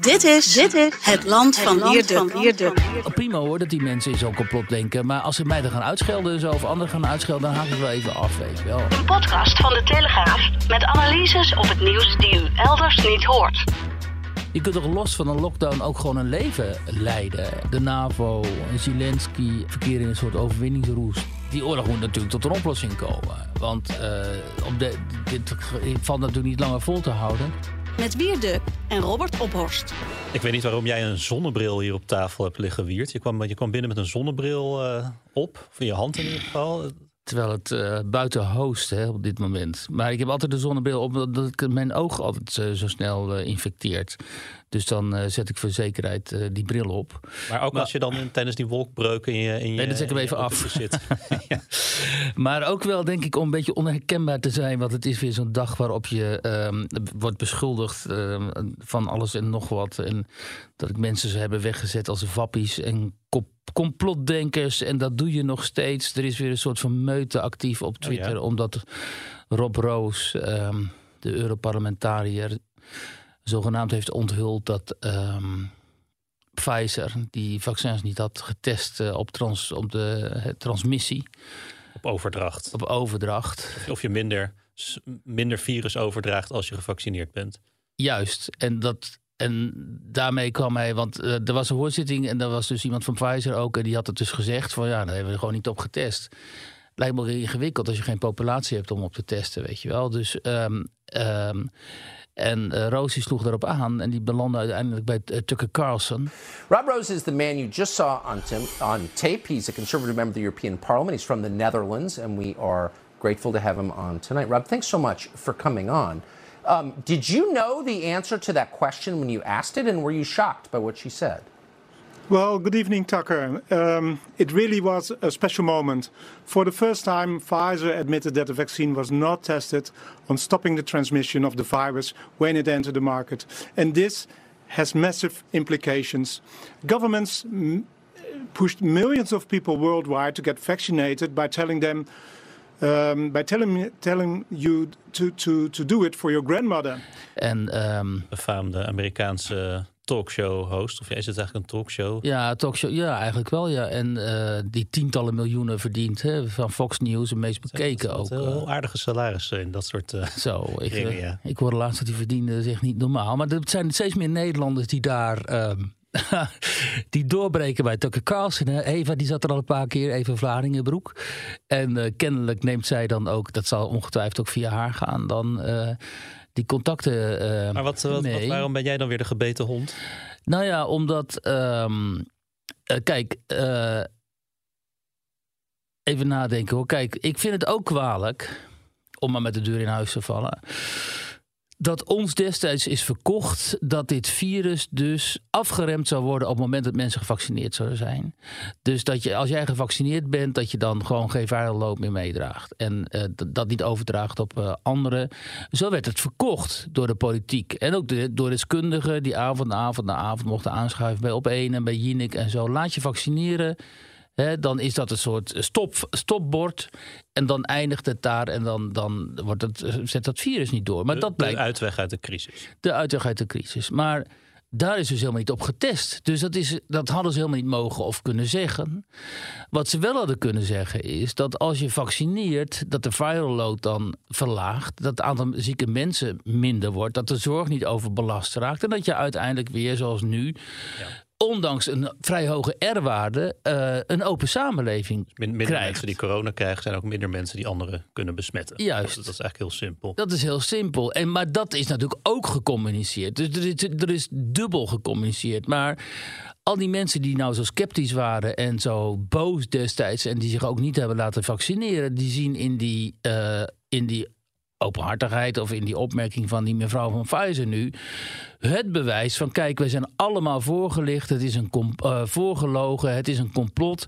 Dit is, dit is het land van Wierduk. Oh, prima hoor dat die mensen in zo'n complot denken. Maar als ze mij dan gaan uitschelden en zo, of anderen gaan uitschelden, dan haak ik wel even af, weet je wel. Een podcast van de Telegraaf met analyses op het nieuws die u elders niet hoort. Je kunt toch los van een lockdown ook gewoon een leven leiden. De NAVO en Zelensky verkeren in een soort overwinningsroes. Die oorlog moet natuurlijk tot een oplossing komen. Want uh, op de, dit valt natuurlijk niet langer vol te houden. Met Wierduk en Robert Ophorst. Ik weet niet waarom jij een zonnebril hier op tafel hebt liggen, Wiert. Je kwam, je kwam binnen met een zonnebril uh, op, van je hand in ieder geval. Terwijl het uh, buiten host hè, op dit moment. Maar ik heb altijd de zonnebril op, omdat ik mijn oog altijd uh, zo snel uh, infecteert. Dus dan zet ik voor zekerheid die bril op. Maar ook maar, als je dan in, tijdens die wolkbreuken in je. In nee, dan zet ik hem even af. Zit. ja. Maar ook wel, denk ik, om een beetje onherkenbaar te zijn. Want het is weer zo'n dag waarop je um, wordt beschuldigd um, van alles en nog wat. En dat ik mensen ze hebben weggezet als wappies en kop complotdenkers en dat doe je nog steeds. Er is weer een soort van meute actief op Twitter, oh ja. omdat Rob Roos, um, de Europarlementariër, zogenaamd heeft onthuld dat um, Pfizer die vaccins niet had getest uh, op, trans, op de uh, transmissie. Op overdracht. Op overdracht. Of, of je minder, minder virus overdraagt als je gevaccineerd bent. Juist, en dat en daarmee kwam hij, want uh, er was een hoorzitting en er was dus iemand van Pfizer ook. En die had het dus gezegd van ja, daar hebben we gewoon niet op getest. Lijkt me ingewikkeld als je geen populatie hebt om op te testen, weet je wel. Dus, um, en uh, Rosie sloeg daarop aan en die belandde uiteindelijk bij uh, Tucker Carlson. Rob Rose is the man you just saw on, on tape. He's a conservative member of the European Parliament. He's from the Netherlands and we are grateful to have him on tonight. Rob, thanks so much for coming on. Um, did you know the answer to that question when you asked it, and were you shocked by what she said? Well, good evening, Tucker. Um, it really was a special moment. For the first time, Pfizer admitted that the vaccine was not tested on stopping the transmission of the virus when it entered the market. And this has massive implications. Governments pushed millions of people worldwide to get vaccinated by telling them um, by telling, telling you to, to, to do it for your grandmother. En um, befaamde Amerikaanse talkshow-host, of jij is het eigenlijk een talkshow? Ja, talkshow, ja, eigenlijk wel, ja. En uh, die tientallen miljoenen verdient hè, van Fox News, het meest bekeken dat, dat ook. Heel aardige salarissen in dat soort uh, Zo, ik, uh, ja. ik hoorde laatst dat die verdiende zich niet normaal. Maar er zijn steeds meer Nederlanders die daar... Die doorbreken bij Tucker Carlson. Hè. Eva die zat er al een paar keer, even Vlaardingenbroek. En uh, kennelijk neemt zij dan ook, dat zal ongetwijfeld ook via haar gaan, dan uh, die contacten uh, Maar wat, wat, wat, waarom ben jij dan weer de gebeten hond? Nou ja, omdat, um, kijk, even nadenken hoor. Kijk, ik vind het ook kwalijk, om maar met de deur in huis te vallen dat ons destijds is verkocht dat dit virus dus afgeremd zou worden op het moment dat mensen gevaccineerd zouden zijn. Dus dat je, als jij gevaccineerd bent, dat je dan gewoon geen viral loop meer meedraagt. En uh, dat niet overdraagt op uh, anderen. Zo werd het verkocht door de politiek. En ook door deskundigen die avond na avond na avond mochten aanschuiven bij Op1 en bij Jinek en zo. Laat je vaccineren. He, dan is dat een soort stop, stopbord. En dan eindigt het daar en dan, dan wordt het, zet dat virus niet door. Maar de, dat blijkt, de uitweg uit de crisis. De uitweg uit de crisis. Maar daar is dus helemaal niet op getest. Dus dat, is, dat hadden ze helemaal niet mogen of kunnen zeggen. Wat ze wel hadden kunnen zeggen is dat als je vaccineert, dat de viral load dan verlaagt. Dat het aantal zieke mensen minder wordt. Dat de zorg niet overbelast raakt. En dat je uiteindelijk weer, zoals nu. Ja ondanks een vrij hoge R-waarde uh, een open samenleving Min, minder krijgt. mensen die corona krijgen, zijn ook minder mensen die anderen kunnen besmetten. Juist. Dat, dat is eigenlijk heel simpel. Dat is heel simpel. En, maar dat is natuurlijk ook gecommuniceerd. Dus er is, er is dubbel gecommuniceerd. Maar al die mensen die nou zo sceptisch waren en zo boos destijds... en die zich ook niet hebben laten vaccineren... die zien in die, uh, in die openhartigheid of in die opmerking van die mevrouw van Pfizer nu het bewijs van kijk, wij zijn allemaal voorgelicht, het is een uh, voorgelogen, het is een complot.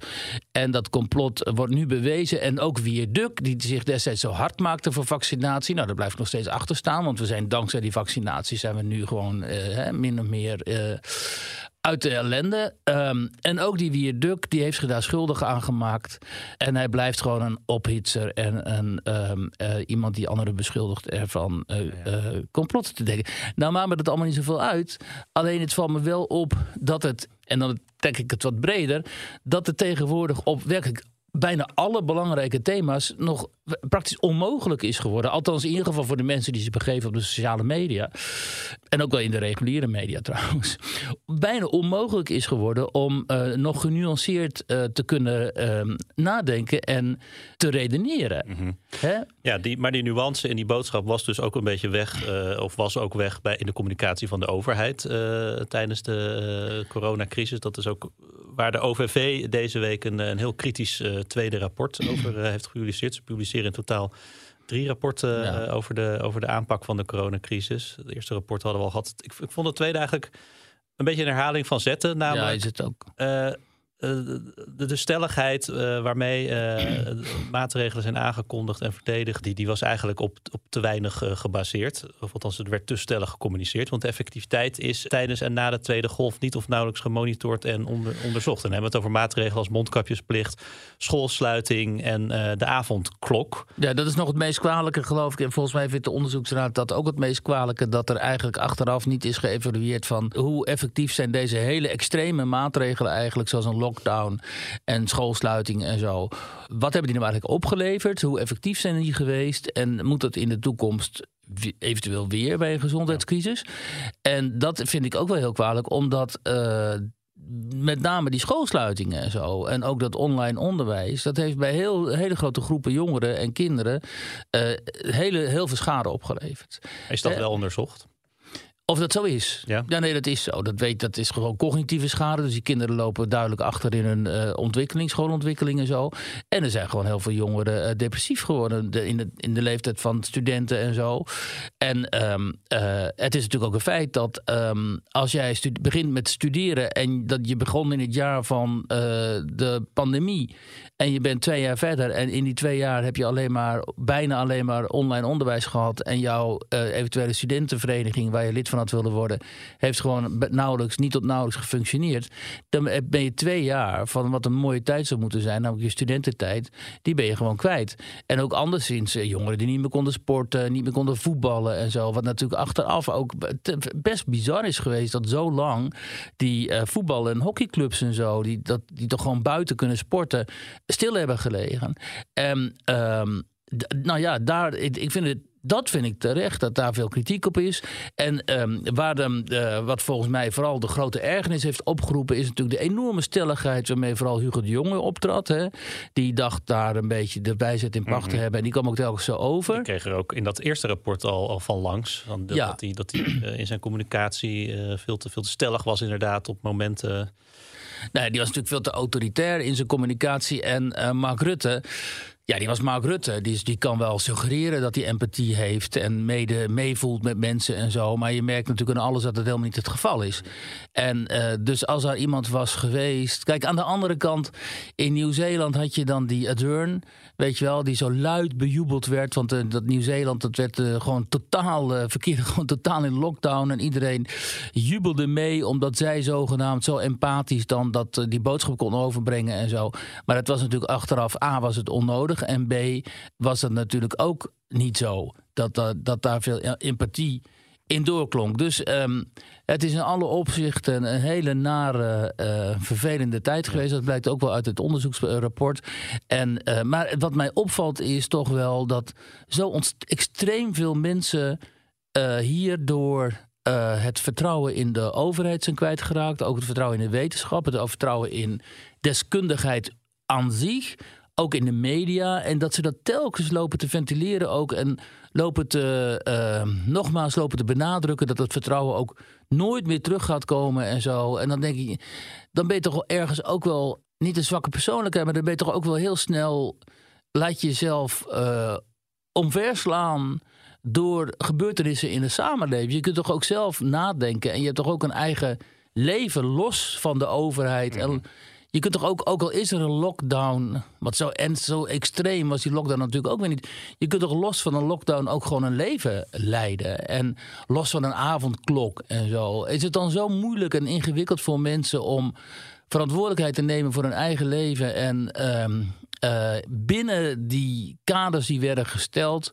En dat complot wordt nu bewezen. En ook Wierduk die zich destijds zo hard maakte voor vaccinatie, nou daar blijft nog steeds achter staan, want we zijn dankzij die vaccinatie zijn we nu gewoon uh, min of meer uh, uit de ellende. Ehm, en ook die Wierduk, die heeft zich daar schuldig aan gemaakt. En hij blijft gewoon een ophitser en een, ehm, eh, iemand die anderen beschuldigt ervan uh, uh, complotten te denken. Nou maakt me dat allemaal niet zoveel uit. Alleen het valt me wel op dat het, en dan denk ik het wat breder, dat het tegenwoordig op werkelijk bijna alle belangrijke thema's nog praktisch onmogelijk is geworden. Althans, in ieder geval voor de mensen die zich begeven op de sociale media. En ook wel in de reguliere media trouwens. Bijna onmogelijk is geworden om uh, nog genuanceerd uh, te kunnen uh, nadenken en te redeneren. Mm -hmm. Ja, die, maar die nuance in die boodschap was dus ook een beetje weg. eh, of was ook weg bij, in de communicatie van de overheid eh, tijdens de coronacrisis. Dat is ook waar de OVV deze week een, een heel kritisch tweede rapport over heeft gepubliceerd. Ze publiceren in totaal drie rapporten ja. uh, over, de, over de aanpak van de coronacrisis. Het eerste rapport hadden we al gehad. Ik, ik vond het tweede eigenlijk een beetje een herhaling van zetten. Namelijk, ja, is het ook. Uh, de, de, stelligheid uh, waarmee uh, maatregelen zijn aangekondigd en verdedigd, die, die was eigenlijk op, op te weinig gebaseerd. Of althans, het werd te stellig gecommuniceerd. Want de effectiviteit is tijdens en na de tweede golf niet of nauwelijks gemonitord en onder, onderzocht. En hebben we het over maatregelen als mondkapjesplicht, schoolsluiting en de avondklok. Ja, dat is nog het meest kwalijke, geloof ik. En volgens mij vindt de onderzoeksraad dat ook het meest kwalijke, dat er eigenlijk achteraf niet is geëvalueerd van hoe effectief zijn deze hele extreme maatregelen eigenlijk, zoals een lockdown en schoolsluiting en zo. Wat hebben die nou eigenlijk opgeleverd? Hoe effectief zijn die geweest? En moet dat in de toekomst eventueel weer bij een gezondheidscrisis? En dat vind ik ook wel heel kwalijk, omdat. Uh, met name die schoolsluitingen en zo. En ook dat online onderwijs. Dat heeft bij heel, hele grote groepen jongeren en kinderen. Uh, hele, heel veel schade opgeleverd. Is dat uh, wel onderzocht? Of dat zo is. Ja. ja, nee, dat is zo. Dat, weet, dat is gewoon cognitieve schade. Dus die kinderen lopen duidelijk achter in hun uh, ontwikkeling, schoolontwikkeling en zo. En er zijn gewoon heel veel jongeren uh, depressief geworden de, in, de, in de leeftijd van studenten en zo. En um, uh, het is natuurlijk ook een feit dat um, als jij begint met studeren en dat je begon in het jaar van de pandemie. En je bent twee jaar verder en in die twee jaar heb je alleen maar, bijna alleen maar online onderwijs gehad. En jouw eventuele studentenvereniging waar je lid van had willen worden, heeft gewoon nauwelijks, niet tot nauwelijks gefunctioneerd. Dan ben je twee jaar van wat een mooie tijd zou moeten zijn, namelijk je studententijd, die ben je gewoon kwijt. En ook anderszins jongeren die niet meer konden sporten, niet meer konden voetballen en zo. Wat natuurlijk achteraf ook best bizar is geweest dat zo lang die uh, voetbal- en hockeyclubs en zo, die, dat, die toch gewoon buiten kunnen sporten, stil hebben gelegen. En um, nou ja, daar, ik, ik vind het dat vind ik terecht, dat daar veel kritiek op is. En um, waar de, uh, wat volgens mij vooral de grote ergernis heeft opgeroepen... is natuurlijk de enorme stelligheid waarmee vooral Hugo de Jonge optrad. Hè. Die dacht daar een beetje de wijsheid in pacht mm -hmm. te hebben. En die kwam ook telkens zo over. Die kreeg er ook in dat eerste rapport al, al van langs. Van de, ja. Dat hij dat uh, in zijn communicatie uh, veel, te, veel te stellig was inderdaad op momenten... Nee, die was natuurlijk veel te autoritair in zijn communicatie. En uh, Mark Rutte, ja, die was Mark Rutte. Die, die kan wel suggereren dat hij empathie heeft en mede meevoelt met mensen en zo. Maar je merkt natuurlijk aan alles dat het helemaal niet het geval is. En uh, dus als er iemand was geweest. Kijk, aan de andere kant, in Nieuw-Zeeland had je dan die Adern. Weet je wel, die zo luid bejubeld werd. Want uh, dat Nieuw-Zeeland, dat werd uh, gewoon totaal, verkeerde gewoon totaal in lockdown. En iedereen jubelde mee, omdat zij zogenaamd zo empathisch dan dat die boodschap kon overbrengen en zo. Maar het was natuurlijk achteraf, A, was het onnodig. En B, was het natuurlijk ook niet zo. Dat, dat, dat daar veel empathie in doorklonk. Dus um, het is in alle opzichten een hele nare, uh, vervelende tijd geweest. Dat blijkt ook wel uit het onderzoeksrapport. En, uh, maar wat mij opvalt is toch wel dat zo extreem veel mensen uh, hierdoor uh, het vertrouwen in de overheid zijn kwijtgeraakt. Ook het vertrouwen in de wetenschap. Het vertrouwen in deskundigheid aan zich ook in de media. En dat ze dat telkens lopen te ventileren ook. En lopen te, uh, nogmaals lopen te benadrukken dat het vertrouwen ook nooit meer terug gaat komen en zo. En dan denk je, dan ben je toch ergens ook wel niet een zwakke persoonlijkheid, maar dan ben je toch ook wel heel snel, laat je jezelf uh, omverslaan door gebeurtenissen in de samenleving. Je kunt toch ook zelf nadenken en je hebt toch ook een eigen leven los van de overheid. En je kunt toch ook, ook al is er een lockdown, wat zo, en zo extreem was die lockdown natuurlijk ook weer niet. Je kunt toch los van een lockdown ook gewoon een leven leiden. En los van een avondklok en zo. Is het dan zo moeilijk en ingewikkeld voor mensen om verantwoordelijkheid te nemen voor hun eigen leven en ehm, eh, binnen die kaders die werden gesteld,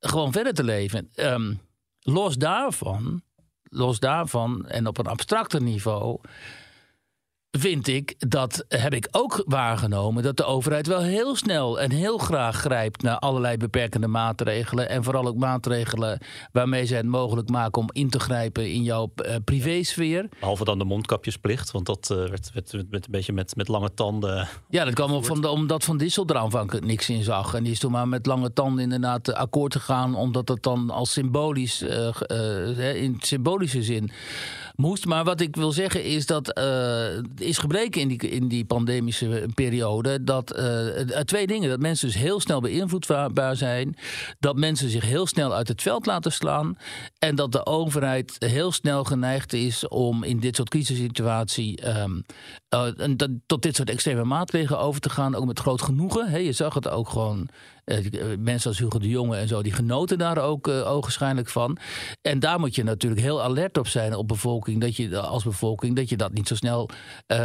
gewoon verder te leven? Ehm, los daarvan, los daarvan en op een abstracter niveau vind ik, dat heb ik ook waargenomen, dat de overheid wel heel snel en heel graag grijpt naar allerlei beperkende maatregelen. En vooral ook maatregelen waarmee ze het mogelijk maken om in te grijpen in jouw uh, privésfeer. Behalve dan de mondkapjesplicht, want dat uh, werd, werd, werd, een beetje met, met lange tanden. Ja, dat kwam op van de, omdat Van Dissel er aanvankelijk niks in zag. En die is toen maar met lange tanden inderdaad akkoord gegaan, omdat het dan als symbolisch, uh, in symbolische zin moest. Maar wat ik wil zeggen is dat uh, is gebleken in die, in die pandemische periode dat uh, twee dingen. Dat mensen dus heel snel beïnvloedbaar zijn. Dat mensen zich heel snel uit het veld laten slaan. En dat de overheid heel snel geneigd is om in dit soort crisissituatie um, uh, tot dit soort extreme maatregelen over te gaan. Ook met groot genoegen. Je zag het ook gewoon mensen als Hugo de Jonge en zo, die genoten daar ook uh, ogenschijnlijk van. En daar moet je natuurlijk heel alert op zijn op bevolking, dat je als bevolking, dat je dat niet zo snel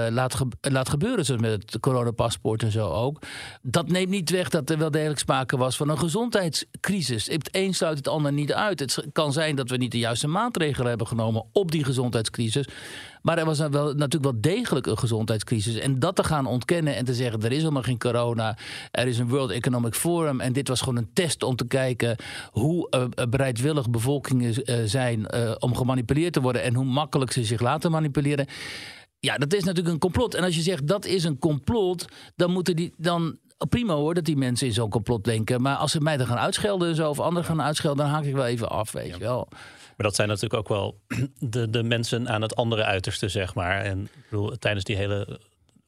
laat, laat gebeuren, zoals met het coronapaspoort en zo ook. Dat neemt niet weg dat er wel degelijk sprake was van een gezondheidscrisis. Het een sluit het ander niet uit. Het kan zijn dat we niet de juiste maatregelen hebben genomen op die gezondheidscrisis. Maar er was wel, natuurlijk wel degelijk een gezondheidscrisis. En dat te gaan ontkennen en te zeggen: er is helemaal geen corona. Er is een World Economic Forum. En dit was gewoon een test om te kijken hoe uh, bereidwillig bevolkingen uh, zijn uh, om gemanipuleerd te worden. En hoe makkelijk ze zich laten manipuleren. Ja, dat is natuurlijk een complot. En als je zegt dat is een complot, dan moeten die dan prima hoor dat die mensen in zo'n complot denken. Maar als ze mij dan gaan uitschelden en zo, of anderen gaan uitschelden, dan haak ik wel even af, weet je wel. Maar dat zijn natuurlijk ook wel de, de mensen aan het andere uiterste, zeg maar. En ik bedoel, tijdens die hele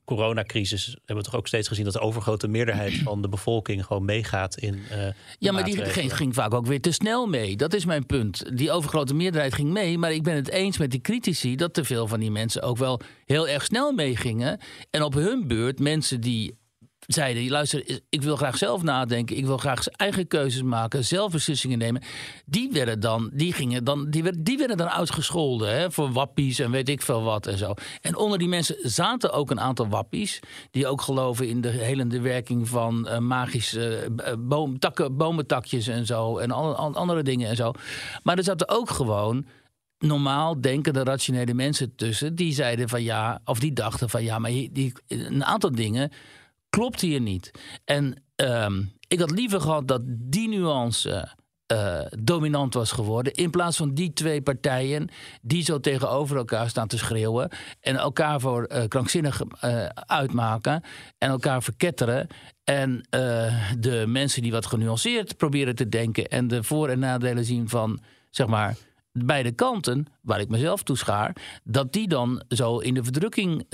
coronacrisis hebben we toch ook steeds gezien dat de overgrote meerderheid van de bevolking gewoon meegaat in. Uh, ja, maar die ging, ging, vaak ook weer te snel mee. Dat is mijn punt. Die overgrote meerderheid ging mee. Maar ik ben het eens met die critici dat te veel van die mensen ook wel heel erg snel meegingen. En op hun beurt mensen die zeiden: luister, ik wil graag zelf nadenken, ik wil graag eigen keuzes maken, zelf beslissingen nemen. Die werden dan, die gingen dan, die werden, die werden dan uitgescholden hè, voor wappies en weet ik veel wat en zo. En onder die mensen zaten ook een aantal wappies die ook geloven in de helende werking van uh, magische uh, boom, bomentakjes en zo en alle, andere dingen en zo. Maar er zaten ook gewoon normaal denkende, rationele mensen tussen. Die zeiden van ja, of die dachten van ja, maar die, een aantal dingen klopt hier niet. En um, ik had liever gehad dat die nuance uh, dominant was geworden. In plaats van die twee partijen die zo tegenover elkaar staan te schreeuwen. En elkaar voor uh, krankzinnig uh, uitmaken. En elkaar verketteren. En de mensen die wat genuanceerd proberen te denken. En de voor- en nadelen zien van, zeg maar beide kanten, waar ik mezelf toe schaar, dat die dan zo in de verdrukking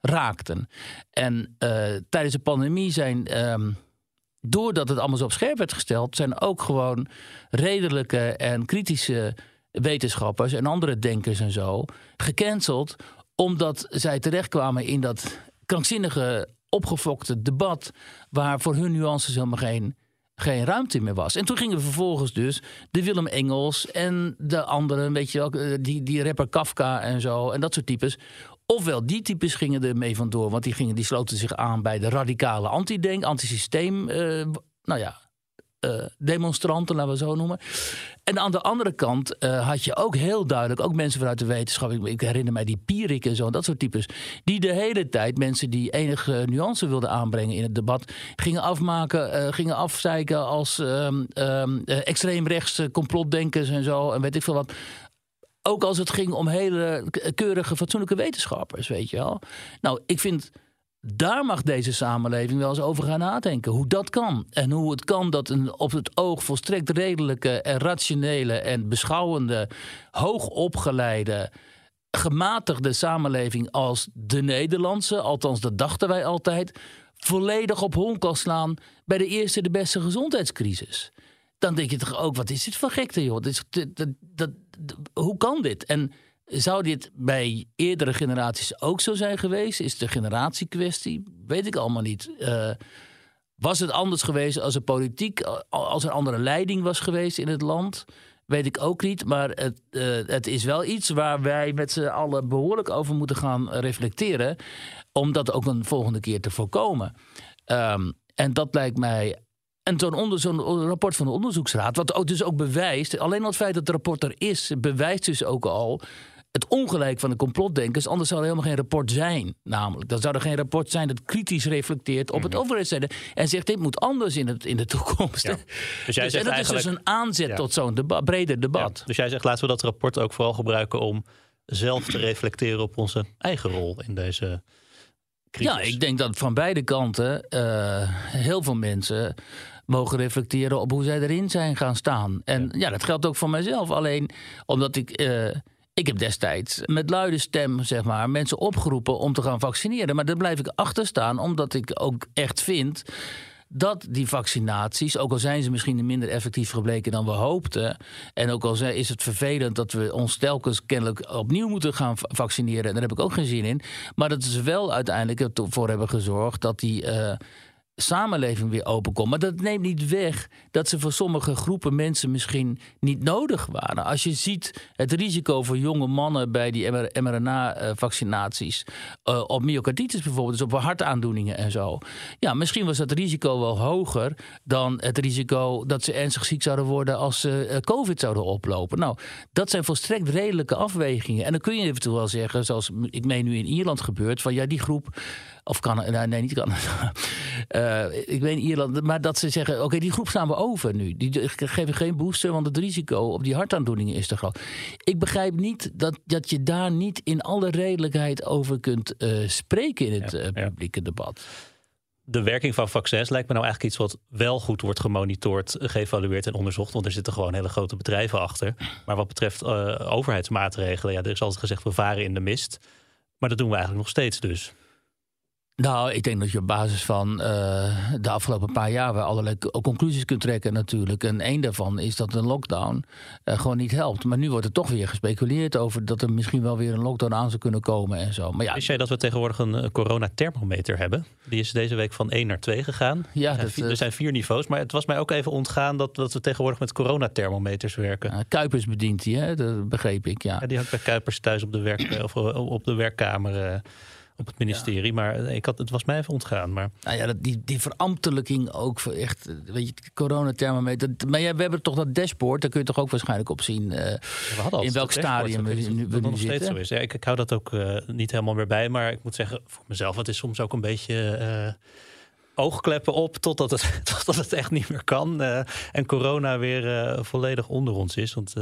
raakten. En uh, tijdens de pandemie zijn, um, doordat het allemaal zo op scherp werd gesteld, zijn ook gewoon redelijke en kritische wetenschappers en andere denkers en zo gecanceld, omdat zij terechtkwamen in dat krankzinnige, opgefokte debat, waar voor hun nuances helemaal geen geen ruimte meer was. En toen gingen vervolgens dus de Willem Engels en de anderen, weet je wel, die, die rapper Kafka en zo en dat soort types Ofwel, die types gingen er mee vandoor, want die, gingen, die sloten zich aan bij de radicale antidenk, antisysteem, uh, nou ja, uh, demonstranten, laten we zo noemen. En aan de andere kant uh, had je ook heel duidelijk, ook mensen vanuit de wetenschap, ik, ik, herinner mij die Pierik en zo, dat soort types, die de hele tijd mensen die enige nuance wilden aanbrengen in het debat, gingen afmaken, gingen afzeiken als um, um, complotdenkers en zo, en weet ik veel wat. Ook als het ging om hele keurige, fatsoenlijke wetenschappers, weet je wel. Nou, ik vind, daar mag deze samenleving wel eens over gaan nadenken. Hoe dat kan. En hoe het kan dat een op het oog volstrekt redelijke en rationele en beschouwende, hoogopgeleide, gematigde samenleving als de Nederlandse, althans dat dachten wij altijd, volledig op hol kan slaan bij de eerste de beste gezondheidscrisis dan denk je toch ook, wat is dit voor gekte, joh? Dit, dat, dat, hoe kan dit? En Zou dit bij eerdere generaties ook zo zijn geweest? Is het een generatiekwestie? Weet ik allemaal niet. Uh, was het anders geweest als er politiek, als er andere leiding was geweest in het land? Weet ik ook niet. Maar het, uh, het is wel iets waar wij met z'n allen behoorlijk over moeten gaan reflecteren. Om dat ook een volgende keer te voorkomen. Um, en dat lijkt mij en zo'n zo rapport van de onderzoeksraad, wat ook dus ook bewijst, alleen al het feit dat het rapport er is, bewijst dus ook al het ongelijk van de complotdenkers. Anders zou er helemaal geen rapport zijn. Namelijk, dan zou er geen rapport zijn dat kritisch reflecteert op het mhm. overheidszijde. En zegt dit moet anders in, het, in de toekomst. Ja. Dus jij dus, zegt en dat eigenlijk... is dus een aanzet tot zo'n breder debat. Dus jij zegt laten we dat rapport ook vooral gebruiken om zelf te reflecteren op onze eigen rol in deze. Crisis. Ja, ik denk dat van beide kanten uh, heel veel mensen mogen reflecteren op hoe zij erin zijn gaan staan. En ja, dat geldt ook voor mijzelf. Alleen omdat ik. Uh, ik heb destijds met luide stem zeg maar, mensen opgeroepen om te gaan vaccineren. Maar daar blijf ik achter staan, omdat ik ook echt vind dat die vaccinaties, ook al zijn ze misschien minder effectief gebleken dan we hoopten, en ook al is het vervelend dat we ons telkens kennelijk opnieuw moeten gaan vaccineren, en daar heb ik ook geen zin in, maar dat ze wel uiteindelijk ervoor hebben gezorgd dat die. Uh, samenleving weer open komt. Maar dat neemt niet weg dat ze voor sommige groepen mensen misschien niet nodig waren. Als je ziet het risico voor jonge mannen bij die mRNA-vaccinaties uh, op myocarditis bijvoorbeeld, dus op hartaandoeningen en zo. Ja, misschien was dat risico wel hoger dan het risico dat ze ernstig ziek zouden worden als ze uh, COVID zouden oplopen. Nou, dat zijn volstrekt redelijke afwegingen. En dan kun je eventueel wel zeggen, zoals ik meen nu in Ierland gebeurt, van ja, die groep of kan, nee, niet kan. uh, ik weet Ierland. Maar dat ze zeggen: oké, die groep staan we over nu. Die geven geen booster, want het risico op die hartaandoeningen is te groot. Ik begrijp niet dat, dat je daar niet in alle redelijkheid over kunt uh, spreken in het uh, publieke debat de werking van vaccins lijkt me nou eigenlijk iets wat wel goed wordt gemonitord, geëvalueerd en onderzocht. Want er zitten gewoon hele grote bedrijven achter. Maar wat betreft uh, overheidsmaatregelen, ja, er is altijd gezegd we varen in de mist. Maar dat doen we eigenlijk nog steeds dus. Nou, ik denk dat je op basis van uh, de afgelopen paar jaar wel allerlei conclusies kunt trekken natuurlijk. En één daarvan is dat een lockdown uh, gewoon niet helpt. Maar nu wordt er toch weer gespeculeerd over dat er misschien wel weer een lockdown aan zou kunnen komen en zo. Maar ja, Wist jij dat we tegenwoordig een uh, coronathermometer hebben? Die is deze week van 1 naar 2 gegaan. Ja, er, zijn vier, er zijn vier niveaus. Maar het was mij ook even ontgaan dat, dat we tegenwoordig met coronathermometers werken. Kuipers bedient die, hè? dat begreep ik, ja. ja die had bij Kuipers thuis op de, werk, of, op de werkkamer op het ministerie. Maar ik had, het was mij even ontgaan. Maar... Nou ja, die, die verambtelijking ook voor echt, weet je, coronathermometer. Maar ja, we hebben toch dat dashboard, daar kun je toch ook waarschijnlijk op zien uh, in welk stadium we, nu, we nog steeds zo is. Ja, ik, ik hou dat ook uh, niet helemaal meer bij. Maar ik moet zeggen, voor mezelf, het is soms ook een beetje... Uh, oogkleppen op totdat het, totdat het echt niet meer kan. en corona weer volledig onder ons is. Want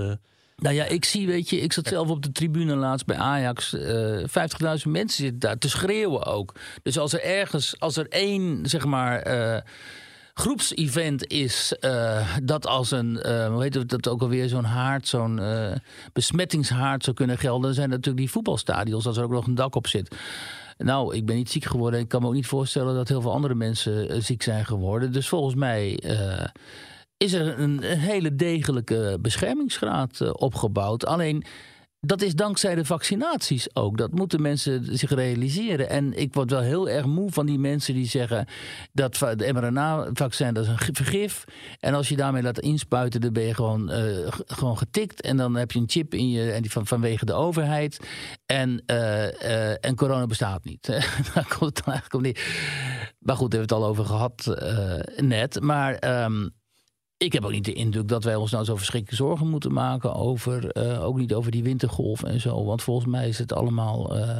nou ja, ik zie, weet je, ik zat zelf op de tribune laatst bij Ajax. Uh, eh, 50.000 mensen zitten daar te schreeuwen ook. Dus als er ergens, als er één, zeg maar. Uh, groepsevent is uh, dat als een, uh, hoe heet dat ook alweer, zo'n haard, zo'n uh, besmettingshaard zou kunnen gelden, dan zijn natuurlijk die voetbalstadions als er ook nog een dak op zit. Nou, ik ben niet ziek geworden. Ik kan me ook niet voorstellen dat heel veel andere mensen ziek zijn geworden. Dus volgens mij is er een, hele degelijke beschermingsgraad uh, opgebouwd. Alleen dat is dankzij de vaccinaties ook. Dat moeten mensen zich realiseren. En ik word wel heel erg moe van die mensen die zeggen dat de mRNA-vaccin dat is een vergif. En als je daarmee laat inspuiten, dan ben je gewoon, uh, gewoon getikt. En dan heb je een chip in je en die van, vanwege de overheid. En, uh, en corona bestaat niet. Daar komt het eigenlijk niet. Maar goed, daar hebben we het al over gehad net. Maar. Um, ik heb ook niet de indruk dat wij ons nou zo verschrikkelijk zorgen moeten maken over, uh, ook niet over die wintergolf en zo. Want volgens mij is het allemaal uh,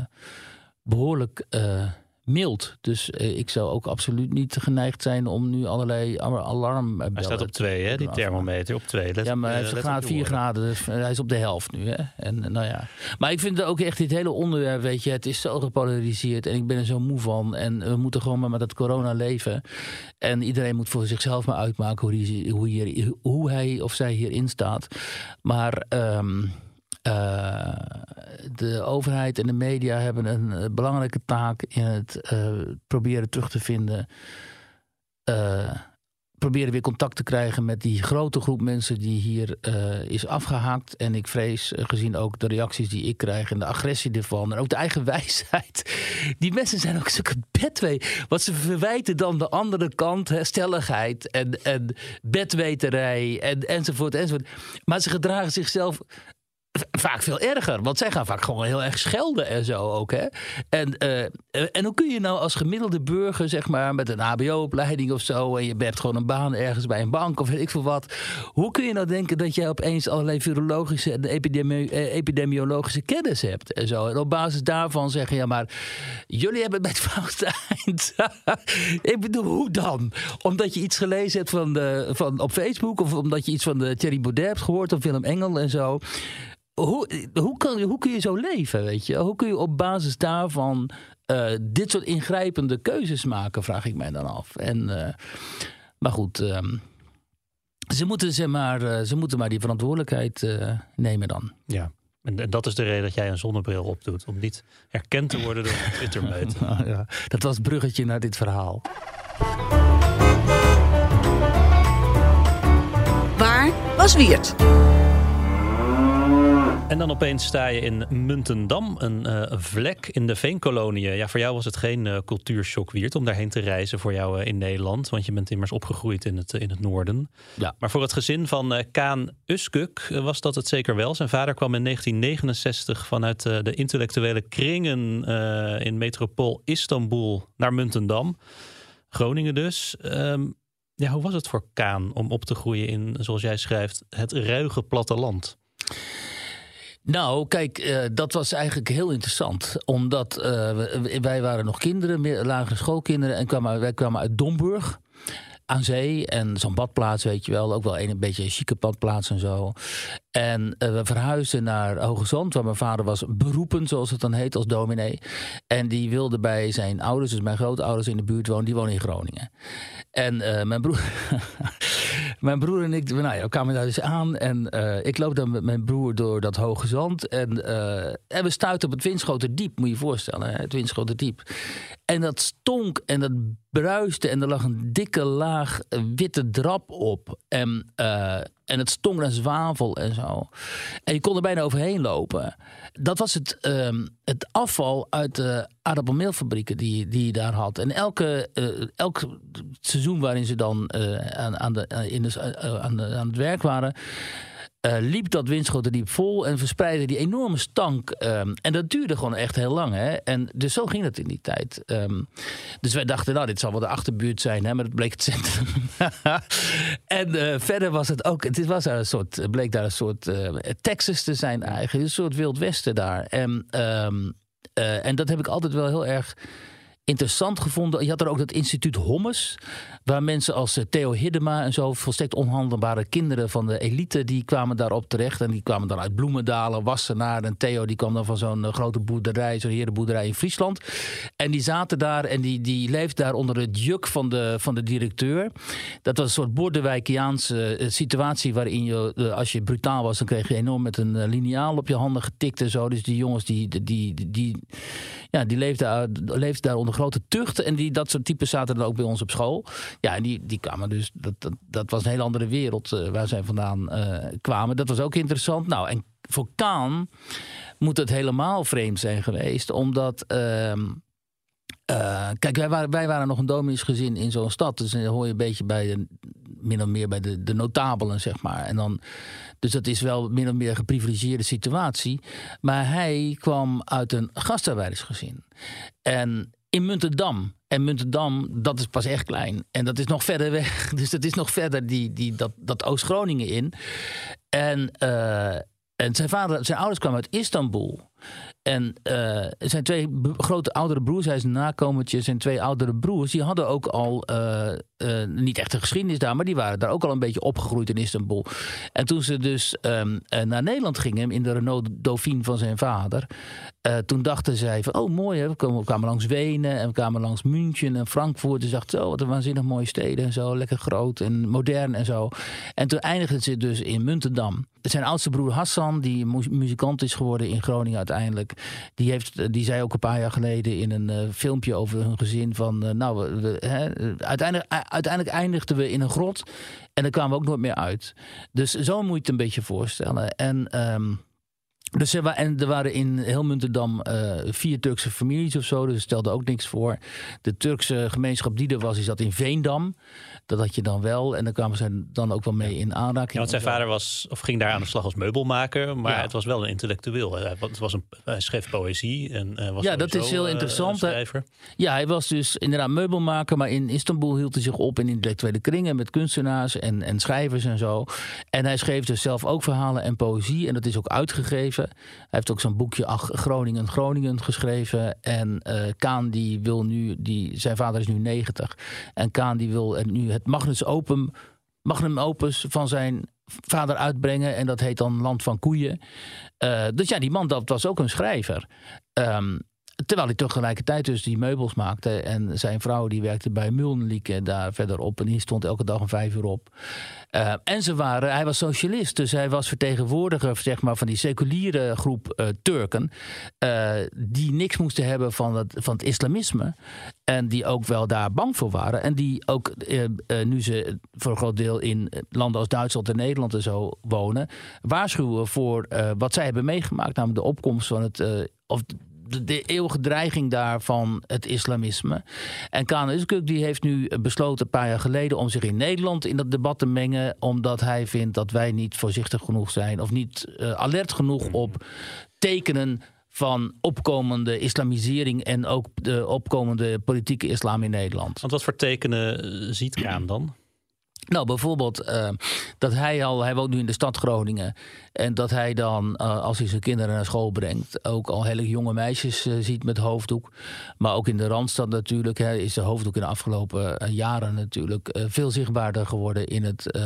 behoorlijk uh, mild. Dus uh, ik zou ook absoluut niet geneigd zijn om nu allerlei alarm. Hij staat op twee, hè, die thermometer op twee. Let, ja, maar hij heeft uh, graad, 4 graden, dus hij is op de helft nu. Hè? En, nou ja. Maar ik vind ook echt dit hele onderwerp, weet je, het is zo gepolariseerd en ik ben er zo moe van. En we moeten gewoon maar met dat corona leven. En iedereen moet voor zichzelf maar uitmaken hoe, die, hoe, hier, hoe hij of zij hierin staat. Maar. Um, uh, de overheid en de media hebben een uh, belangrijke taak in het uh, proberen terug te vinden proberen weer contact te krijgen met die grote groep mensen die hier is afgehaakt. En ik vrees, gezien ook de reacties die ik krijg en de agressie ervan. En ook de eigen wijsheid. Die mensen zijn ook zulke bedwee. Wat ze verwijten dan de andere kant, hè, stelligheid en, en bedweterij en, enzovoort, enzovoort. Maar ze gedragen zichzelf vaak veel erger. Want zij gaan vaak gewoon heel erg schelden en zo ook. Hè? En, uh, en hoe kun je nou als gemiddelde burger, zeg maar, met een HBO-opleiding of zo. en je hebt gewoon een baan ergens bij een bank of weet ik veel wat. Hoe kun je nou denken dat jij opeens allerlei virologische en epidemi epidemiologische kennis hebt en zo. En op basis daarvan zeggen, ja, maar jullie hebben het foute eind. ik bedoel, hoe dan? Omdat je iets gelezen hebt van, de, van op Facebook of omdat je iets van de Thierry Baudet hebt gehoord of Willem Engel en zo hoe, hoe, kan, hoe kun je zo leven, weet je? Hoe kun je op basis daarvan uh, dit soort ingrijpende keuzes maken, vraag ik mij dan af. En, uh, maar goed, um, ze, moeten, zeg maar, uh, ze moeten maar die verantwoordelijkheid nemen dan. Ja. En, en, dat is de reden dat jij een zonnebril opdoet. Om niet herkend te worden door een ja, dat was het bruggetje naar dit verhaal. Waar was Wiert? En dan opeens sta je in Muntendam, een uh, vlek in de Veenkoloniën. Ja, voor jou was het geen uh, cultuurshock, Wiert, om daarheen te reizen voor jou uh, in Nederland. Want je bent immers opgegroeid in het, in het noorden. Ja. Maar voor het gezin van Kaan Uskuk was dat het zeker wel. Zijn vader kwam in 1969 vanuit de intellectuele kringen in metropool Istanbul naar Muntendam. Groningen dus. Um, ja, hoe was het voor Kaan om op te groeien in, zoals jij schrijft, het ruige platteland? Nou, kijk, uh, dat was eigenlijk heel interessant. Omdat uh, wij waren nog kinderen, lagere schoolkinderen. En kwamen, wij kwamen uit Domburg aan zee en zo'n badplaats, weet je wel. Ook wel een, beetje een chique badplaats en zo. En uh, we verhuisden naar Hoge Zand, waar mijn vader was beroepen, zoals het dan heet, als dominee. En die wilde bij zijn ouders, dus mijn grootouders in de buurt wonen, die wonen in Groningen. En mijn, broer, mijn broer en ik, nou ja, kwamen daar dus aan. En uh, ik loop dan met mijn broer door dat Hoge Zand. En, en we stuiten op het Winschoterdiep, moet je je voorstellen. Hè? Het Winschoterdiep. En dat stonk en dat bruiste en er lag een dikke laag witte drap op. En, uh, en het stonk naar zwavel en zo. En je kon er bijna overheen lopen. Dat was het, uh, het afval uit de aardappelmeelfabrieken die, die je daar had. En elke, uh, elk seizoen waarin ze dan aan, aan, de, in de, aan, de, aan het werk waren uh, liep dat Winschoterdiep vol en verspreidde die enorme stank. Um, en dat duurde gewoon echt heel lang. Hè? En dus zo ging het in die tijd. Um, dus wij dachten, nou, dit zal wel de achterbuurt zijn, hè? maar het bleek het centrum. en uh, verder was het ook, het was daar een soort, bleek daar een soort uh, Texas te zijn eigenlijk. Een soort Wild Westen daar. En, um, en dat heb ik altijd wel heel erg interessant gevonden. Je had er ook dat instituut Hommes, waar mensen als Theo Hiddema en zo volstrekt onhandelbare kinderen van de elite, die kwamen daarop terecht. En die kwamen dan uit Bloemendalen, Wassenaar. En Theo die kwam dan van zo'n grote boerderij, zo'n herenboerderij in Friesland. En die zaten daar en die, die leefden daar onder het juk van de, van de directeur. Dat was een soort Bordewijkiaanse situatie waarin je, als je brutaal was, dan kreeg je enorm met een liniaal op je handen getikt en zo. Dus die jongens die, die, die, die ja, die leefden, leefden daar onder grote tucht. En die, dat soort types zaten dan ook bij ons op school. Ja, en die, die kwamen dus. Dat, dat, dat was een hele andere wereld uh, waar zij vandaan uh, kwamen. Dat was ook interessant. Nou, en voor Kaan moet het helemaal vreemd zijn geweest, omdat. Uh, uh, kijk, wij waren, wij waren nog een domineesgezin in zo'n stad. Dus dan hoor je een beetje bij de, min of meer bij de, de notabelen, zeg maar. En dan, dus dat is wel min of meer een geprivilegeerde situatie. Maar hij kwam uit een gastarbeidersgezin. En in Muntendam. En Muntendam, dat is pas echt klein. En dat is nog verder weg. Dus dat is nog verder die, die, dat, dat Oost-Groningen in. En, uh, en zijn, vader, zijn ouders kwamen uit Istanbul. En uh, zijn twee grote oudere broers, hij is nakomertje, zijn twee oudere broers, die hadden ook al uh, uh, niet echt een geschiedenis daar, maar die waren daar ook al een beetje opgegroeid in Istanbul. En toen ze dus um, naar Nederland gingen in de Renault Dauphine van zijn vader, Eh, toen dachten zij van, oh mooi, hè, we, kwamen, we kwamen langs Wenen en we kwamen langs München en Frankfurt. Dus dachten, zo, wat een waanzinnig mooie steden en zo, lekker groot en modern en zo. En toen eindigden ze dus in Muntendam. Zijn oudste broer Hassan, die muzikant is geworden in Groningen uiteindelijk, die, heeft, die zei ook een paar jaar geleden in een uh, filmpje over hun gezin van, uh, nou, we, hè, uiteindelijk, uiteindelijk eindigden we in een grot en daar kwamen we ook nooit meer uit. Dus zo moet je het een beetje voorstellen. En... Um, dus er, en er waren in heel Muntendam vier Turkse families of zo. Dus stelde ook niks voor. De Turkse gemeenschap die er was, is dat in Veendam. Dat had je dan wel. En dan kwamen ze dan ook wel mee in aanraking. Ja, want zijn vader was, of ging daar aan de slag als meubelmaker. Maar het was wel een intellectueel. Het was een, hij schreef poëzie. En uh, was ja, dat is heel uh, interessant. Ja, hij was dus inderdaad meubelmaker. Maar in Istanbul hield hij zich op in intellectuele kringen. Met kunstenaars en, en schrijvers en zo. En hij schreef dus zelf ook verhalen en poëzie. En dat is ook uitgegeven. Hij heeft ook zo'n boekje Ach, Groningen, Groningen geschreven. En uh, Kaan die wil nu, die, zijn vader is nu 90. En Kaan die wil nu het Magnus Opum, Magnum Opus van zijn vader uitbrengen. En dat heet dan Land van Koeien. Uh, dus ja, die man dat was ook een schrijver. Um, Terwijl hij tegelijkertijd dus die meubels maakte. En zijn vrouw die werkte bij Mulnlieke daar verderop. En die stond elke dag om vijf uur op. Uh, en ze waren, hij was socialist. Dus hij was vertegenwoordiger zeg maar, van die seculiere groep uh, Turken. Uh, die niks moesten hebben van het, van het islamisme. En die ook wel daar bang voor waren. En die ook, nu ze voor een groot deel in landen als Duitsland en Nederland en zo wonen. waarschuwen voor wat zij hebben meegemaakt. Namelijk de opkomst van het. of de, eeuwige dreiging daar van het islamisme. En Kaan Özkök die heeft nu besloten een paar jaar geleden om zich in Nederland in dat debat te mengen, omdat hij vindt dat wij niet voorzichtig genoeg zijn of niet uh, alert genoeg op tekenen van opkomende islamisering en ook de opkomende politieke islam in Nederland. Want wat voor tekenen eh, ziet Kaan dan? Nou, bijvoorbeeld uh, dat hij al, hij woont nu in de stad Groningen. En dat hij dan, uh, als hij zijn kinderen naar school brengt, ook al hele jonge meisjes uh, ziet met hoofddoek. Maar ook in de Randstad natuurlijk hè, is de hoofddoek in de afgelopen jaren natuurlijk veel zichtbaarder geworden in het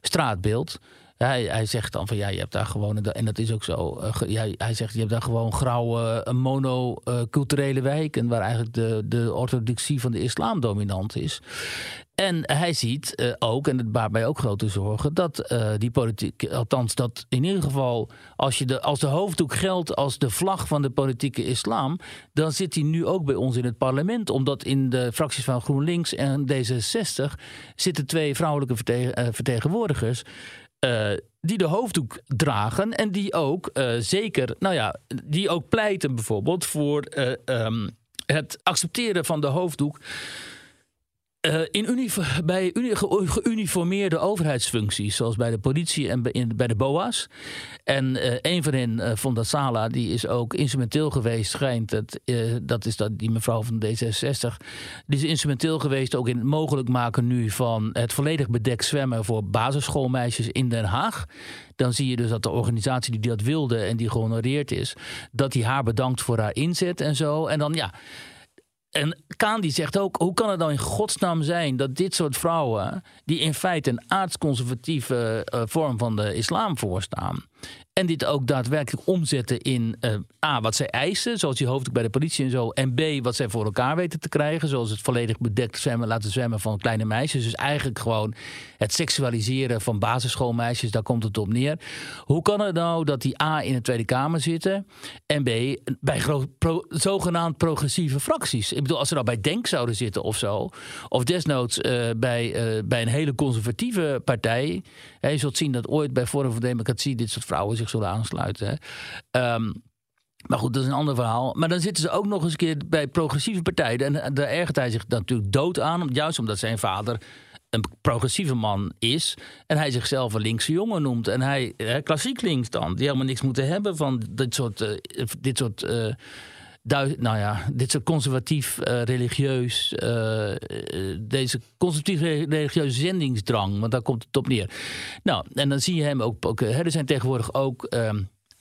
straatbeeld. Hij, hij, zegt dan van ja, je hebt daar gewoon, en dat is ook zo. Uh, hij zegt je hebt daar gewoon grauwe, monoculturele wijken. waar eigenlijk de, de orthodoxie van de islam dominant is. En hij ziet uh, ook, en het baart mij ook grote zorgen, dat uh, die politiek, althans dat in ieder geval, als, je de, als de hoofddoek geldt als de vlag van de politieke islam, dan zit hij nu ook bij ons in het parlement. Omdat in de fracties van GroenLinks en D66 zitten twee vrouwelijke vertegen, uh, vertegenwoordigers. Die de hoofddoek dragen en die ook zeker, nou ja, die ook pleiten bijvoorbeeld voor um, het accepteren van de hoofddoek uh, in bij geuniformeerde overheidsfuncties, zoals bij de politie en bij de BOA's. En uh, een van hen, uh, Sala, die is ook instrumenteel geweest, schijnt. Dat, dat is dat, die mevrouw van D66. Die is instrumenteel geweest ook in het mogelijk maken nu van het volledig bedekt zwemmen voor basisschoolmeisjes in Den Haag. Dan zie je dus dat de organisatie die dat wilde en die gehonoreerd is, dat die haar bedankt voor haar inzet en zo. En dan ja. En Kaan die zegt ook, hoe kan het nou in godsnaam zijn dat dit soort vrouwen, die in feite een aardsconservatieve uh, vorm van de islam voorstaan, en dit ook daadwerkelijk omzetten in uh, A, wat zij eisen, zoals die hoofdelijk bij de politie en zo. En B, wat zij voor elkaar weten te krijgen, zoals het volledig bedekt zwemmen, laten zwemmen van kleine meisjes. Dus eigenlijk gewoon het seksualiseren van basisschoolmeisjes, daar komt het op neer. Hoe kan het nou dat die A in de Tweede Kamer zitten en B bij zogenaamd progressieve fracties? Ik bedoel, als ze nou bij Denk zouden zitten of zo, of desnoods uh, bij, uh, bij een hele conservatieve partij. Hè, je zult zien dat ooit bij Forum voor Democratie dit soort vrouwen zullen aansluiten. Um, maar goed, dat is een ander verhaal. Maar dan zitten ze ook nog eens een keer bij progressieve partijen. En daar ergert hij zich natuurlijk dood aan. Juist omdat zijn vader een progressieve man is. En hij zichzelf een linkse jongen noemt. En hij, klassiek links dan. Die helemaal niks moeten hebben van dit soort... Uh, dit soort uh, nou ja, dit soort conservatief, uh, religieus, uh, deze conservatief religieuze zendingsdrang, want daar komt het op neer. Nou, en dan zie je hem ook, ook er zijn tegenwoordig ook uh,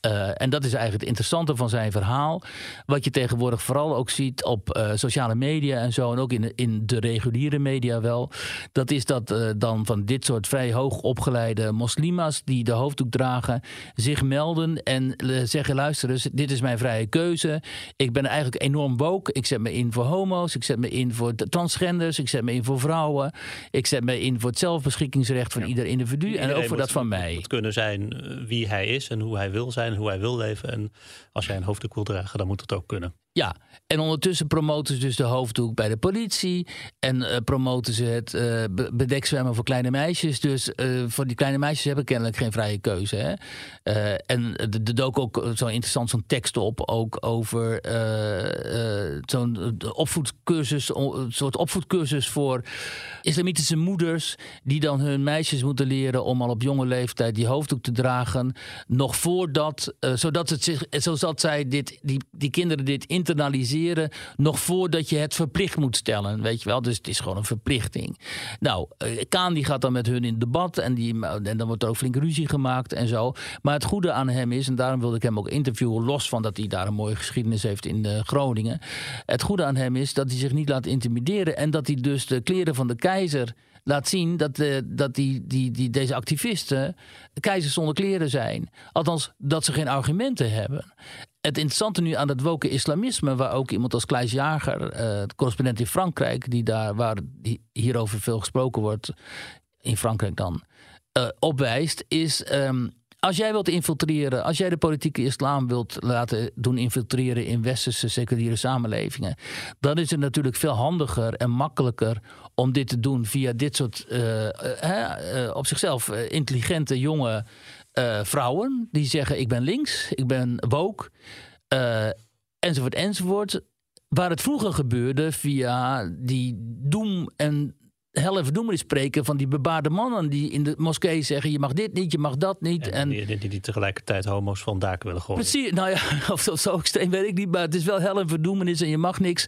Uh, en dat is eigenlijk het interessante van zijn verhaal. Wat je tegenwoordig vooral ook ziet op uh, sociale media en zo, en ook in, in de reguliere media wel. Dat is dat uh, dan van dit soort vrij hoog opgeleide moslima's die de hoofddoek dragen, zich melden en zeggen: luister eens, dit is mijn vrije keuze. Ik ben eigenlijk enorm woke. Ik zet me in voor homo's, ik zet me in voor transgenders, ik zet me in voor vrouwen. Ik zet me in voor het zelfbeschikkingsrecht van ja. ieder individu Iedereen en ook voor dat van mij. Het kunnen zijn wie hij is en hoe hij wil zijn hoe hij wil leven. En als jij een hoofddoek wil dragen, dan moet het ook kunnen. Ja, en ondertussen promoten ze dus de hoofddoek bij de politie. En uh, promoten ze het uh, bedekzwemmen voor kleine meisjes. Dus uh, voor die kleine meisjes hebben kennelijk geen vrije keuze. Hè? en er dook ook zo interessant zo'n tekst op. Ook over zo'n opvoedcursus. Een soort opvoedcursus voor islamitische moeders. Die dan hun meisjes moeten leren om al op jonge leeftijd die hoofddoek te dragen. Nog voordat, zodat, het zich, zodat zij dit, die, die kinderen dit in internaliseren nog voordat je het verplicht moet stellen. Weet je wel, dus het is gewoon een verplichting. Nou, eh, Kaan gaat dan met hun in debat en, die, en dan wordt er ook flink ruzie gemaakt en zo. Maar het goede aan hem is, en daarom wilde ik hem ook interviewen, los van dat hij daar een mooie geschiedenis heeft in uh, Groningen. Het goede aan hem is dat hij zich niet laat intimideren en dat hij dus de kleren van de keizer laat zien dat, uh, dat die, die, die, deze activisten keizers zonder kleren zijn. Althans, dat ze geen argumenten hebben het interessante nu aan het woke islamisme, waar ook iemand als Kleis Jager, uh, de correspondent in Frankrijk, die daar waar hierover veel gesproken wordt, in Frankrijk dan, uh, opwijst, is. Um, als jij wilt infiltreren, als jij de politieke islam wilt laten doen infiltreren in westerse seculiere samenlevingen, dan is het natuurlijk veel handiger en makkelijker om dit te doen via dit soort uh, op zichzelf intelligente jonge vrouwen die zeggen: Ik ben links, ik ben woke, enzovoort, enzovoort. Waar het vroeger gebeurde via die doem- en hel en verdoemenis spreken van die bebaarde mannen die in de moskee zeggen: je mag dit niet, je mag dat niet. En, die, die, die, tegelijkertijd homo's van daken willen gooien. Precies, nou ja, of dat zo extreem weet ik niet, maar het is wel hel en verdoemenis en je mag niks.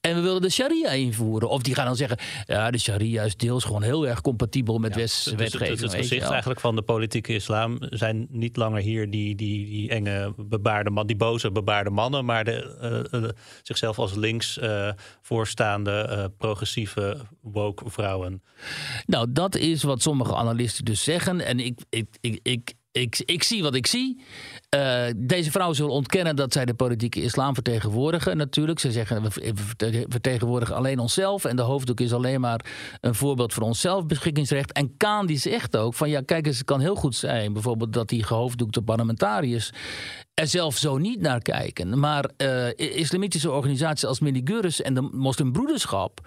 En we willen de sharia invoeren. Of die gaan dan zeggen: ja, de sharia is deels gewoon heel erg compatibel met ja, westerse wetgeving. Het, het, het gezicht eigenlijk van de politieke islam zijn niet langer hier die, die, die enge bebaarde man, die boze bebaarde mannen, maar de, uh, uh, zichzelf als links uh, voorstaande progressieve woke vrouwen Nou, dat is wat sommige analisten dus zeggen. En ik, ik, ik, ik, ik, ik zie wat ik zie. Uh, deze vrouwen zullen ontkennen dat zij de politieke islam vertegenwoordigen. Natuurlijk, ze zeggen we vertegenwoordigen alleen onszelf. En de hoofddoek is alleen maar een voorbeeld voor ons zelfbeschikkingsrecht. En Kaan die zegt ook van ja, kijk eens, het kan heel goed zijn. Bijvoorbeeld dat die gehoofddoekte parlementariërs er zelf zo niet naar kijken. Maar uh, islamitische organisaties als Miniguris en de moslimbroederschap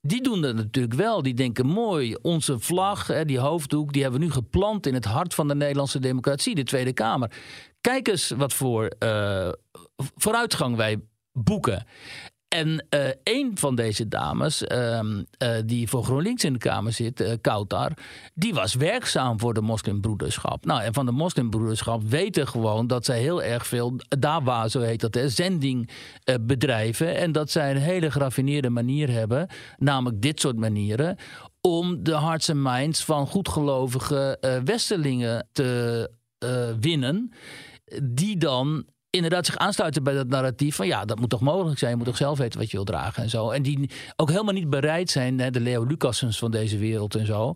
die doen dat natuurlijk wel. Die denken mooi, onze vlag, die hoofddoek, die hebben we nu geplant in het hart van de Nederlandse democratie, de Tweede Kamer. Kijk eens wat voor uh, vooruitgang wij boeken. En uh, een van deze dames, uh, uh, die voor GroenLinks in de Kamer zit, uh, Kautar, die was werkzaam voor de moslimbroederschap. Nou, en van de moslimbroederschap weten gewoon dat zij heel erg veel, dawa, zo heet dat, hè, zending bedrijven. En dat zij een hele geraffineerde manier hebben, namelijk dit soort manieren, om de hearts en minds van goedgelovige westerlingen te winnen. Die dan inderdaad zich aansluiten bij dat narratief van ja, dat moet toch mogelijk zijn. Je moet toch zelf weten wat je wil dragen en zo. En die ook helemaal niet bereid zijn, de Leo Lucassens van deze wereld en zo,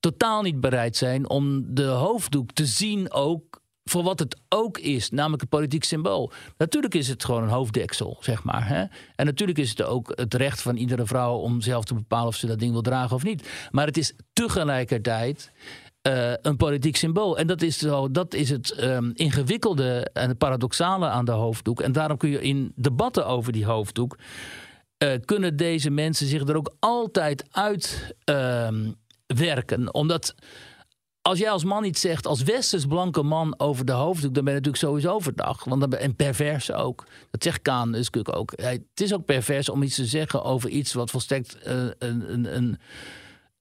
totaal niet bereid zijn om de hoofddoek te zien ook voor wat het ook is, namelijk een politiek symbool. Natuurlijk is het gewoon een hoofddeksel, zeg maar. Hè? En natuurlijk is het ook het recht van iedere vrouw om zelf te bepalen of ze dat ding wil dragen of niet. Maar het is tegelijkertijd uh, een politiek symbool. En dat is, zo, dat is het um, ingewikkelde en het paradoxale aan de hoofddoek. En daarom kun je in debatten over die hoofddoek. Uh, kunnen deze mensen zich er ook altijd uit uh, werken. Omdat als jij als man iets zegt, als westers blanke man over de hoofddoek, dan ben je natuurlijk sowieso verdacht. Want dan ben, en pervers ook. Dat zegt Kaan dus ook. Het is ook pervers om iets te zeggen over iets wat volstrekt uh, een, een, een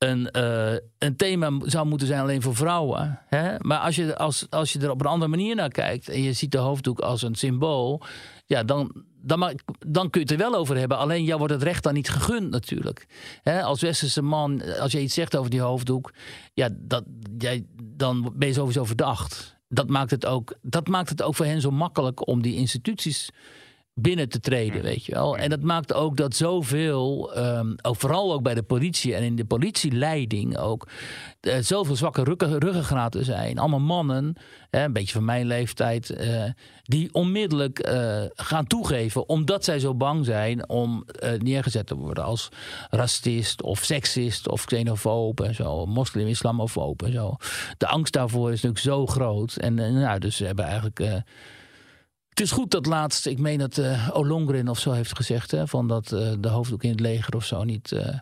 een, uh, een thema zou moeten zijn alleen voor vrouwen. Hè? Maar als je, als, als je er op een andere manier naar kijkt en je ziet de hoofddoek als een symbool, ja, dan, dan, dan kun je het er wel over hebben. Alleen jou wordt het recht dan niet gegund natuurlijk. Hè? Als westerse man, als je iets zegt over die hoofddoek, ja, dat, jij, dan ben je sowieso verdacht. dat maakt, het ook, dat maakt het ook voor hen zo makkelijk om die instituties binnen te treden, weet je wel. En dat maakt ook dat zoveel, um, ook vooral ook bij de politie en in de politieleiding ook, uh, zoveel zwakke ruggen, ruggengraten zijn. Allemaal mannen, hè, een beetje van mijn leeftijd, uh, die onmiddellijk uh, gaan toegeven omdat zij zo bang zijn om neergezet te worden als racist of seksist of xenofoob en zo, moslim, islamofoob en zo. De angst daarvoor is natuurlijk zo groot. En nou, dus ze hebben eigenlijk het is goed dat laatst, ik meen dat uh, Olongren of zo heeft gezegd, hè, van dat uh, de hoofddoek in het leger of zo niet, uh,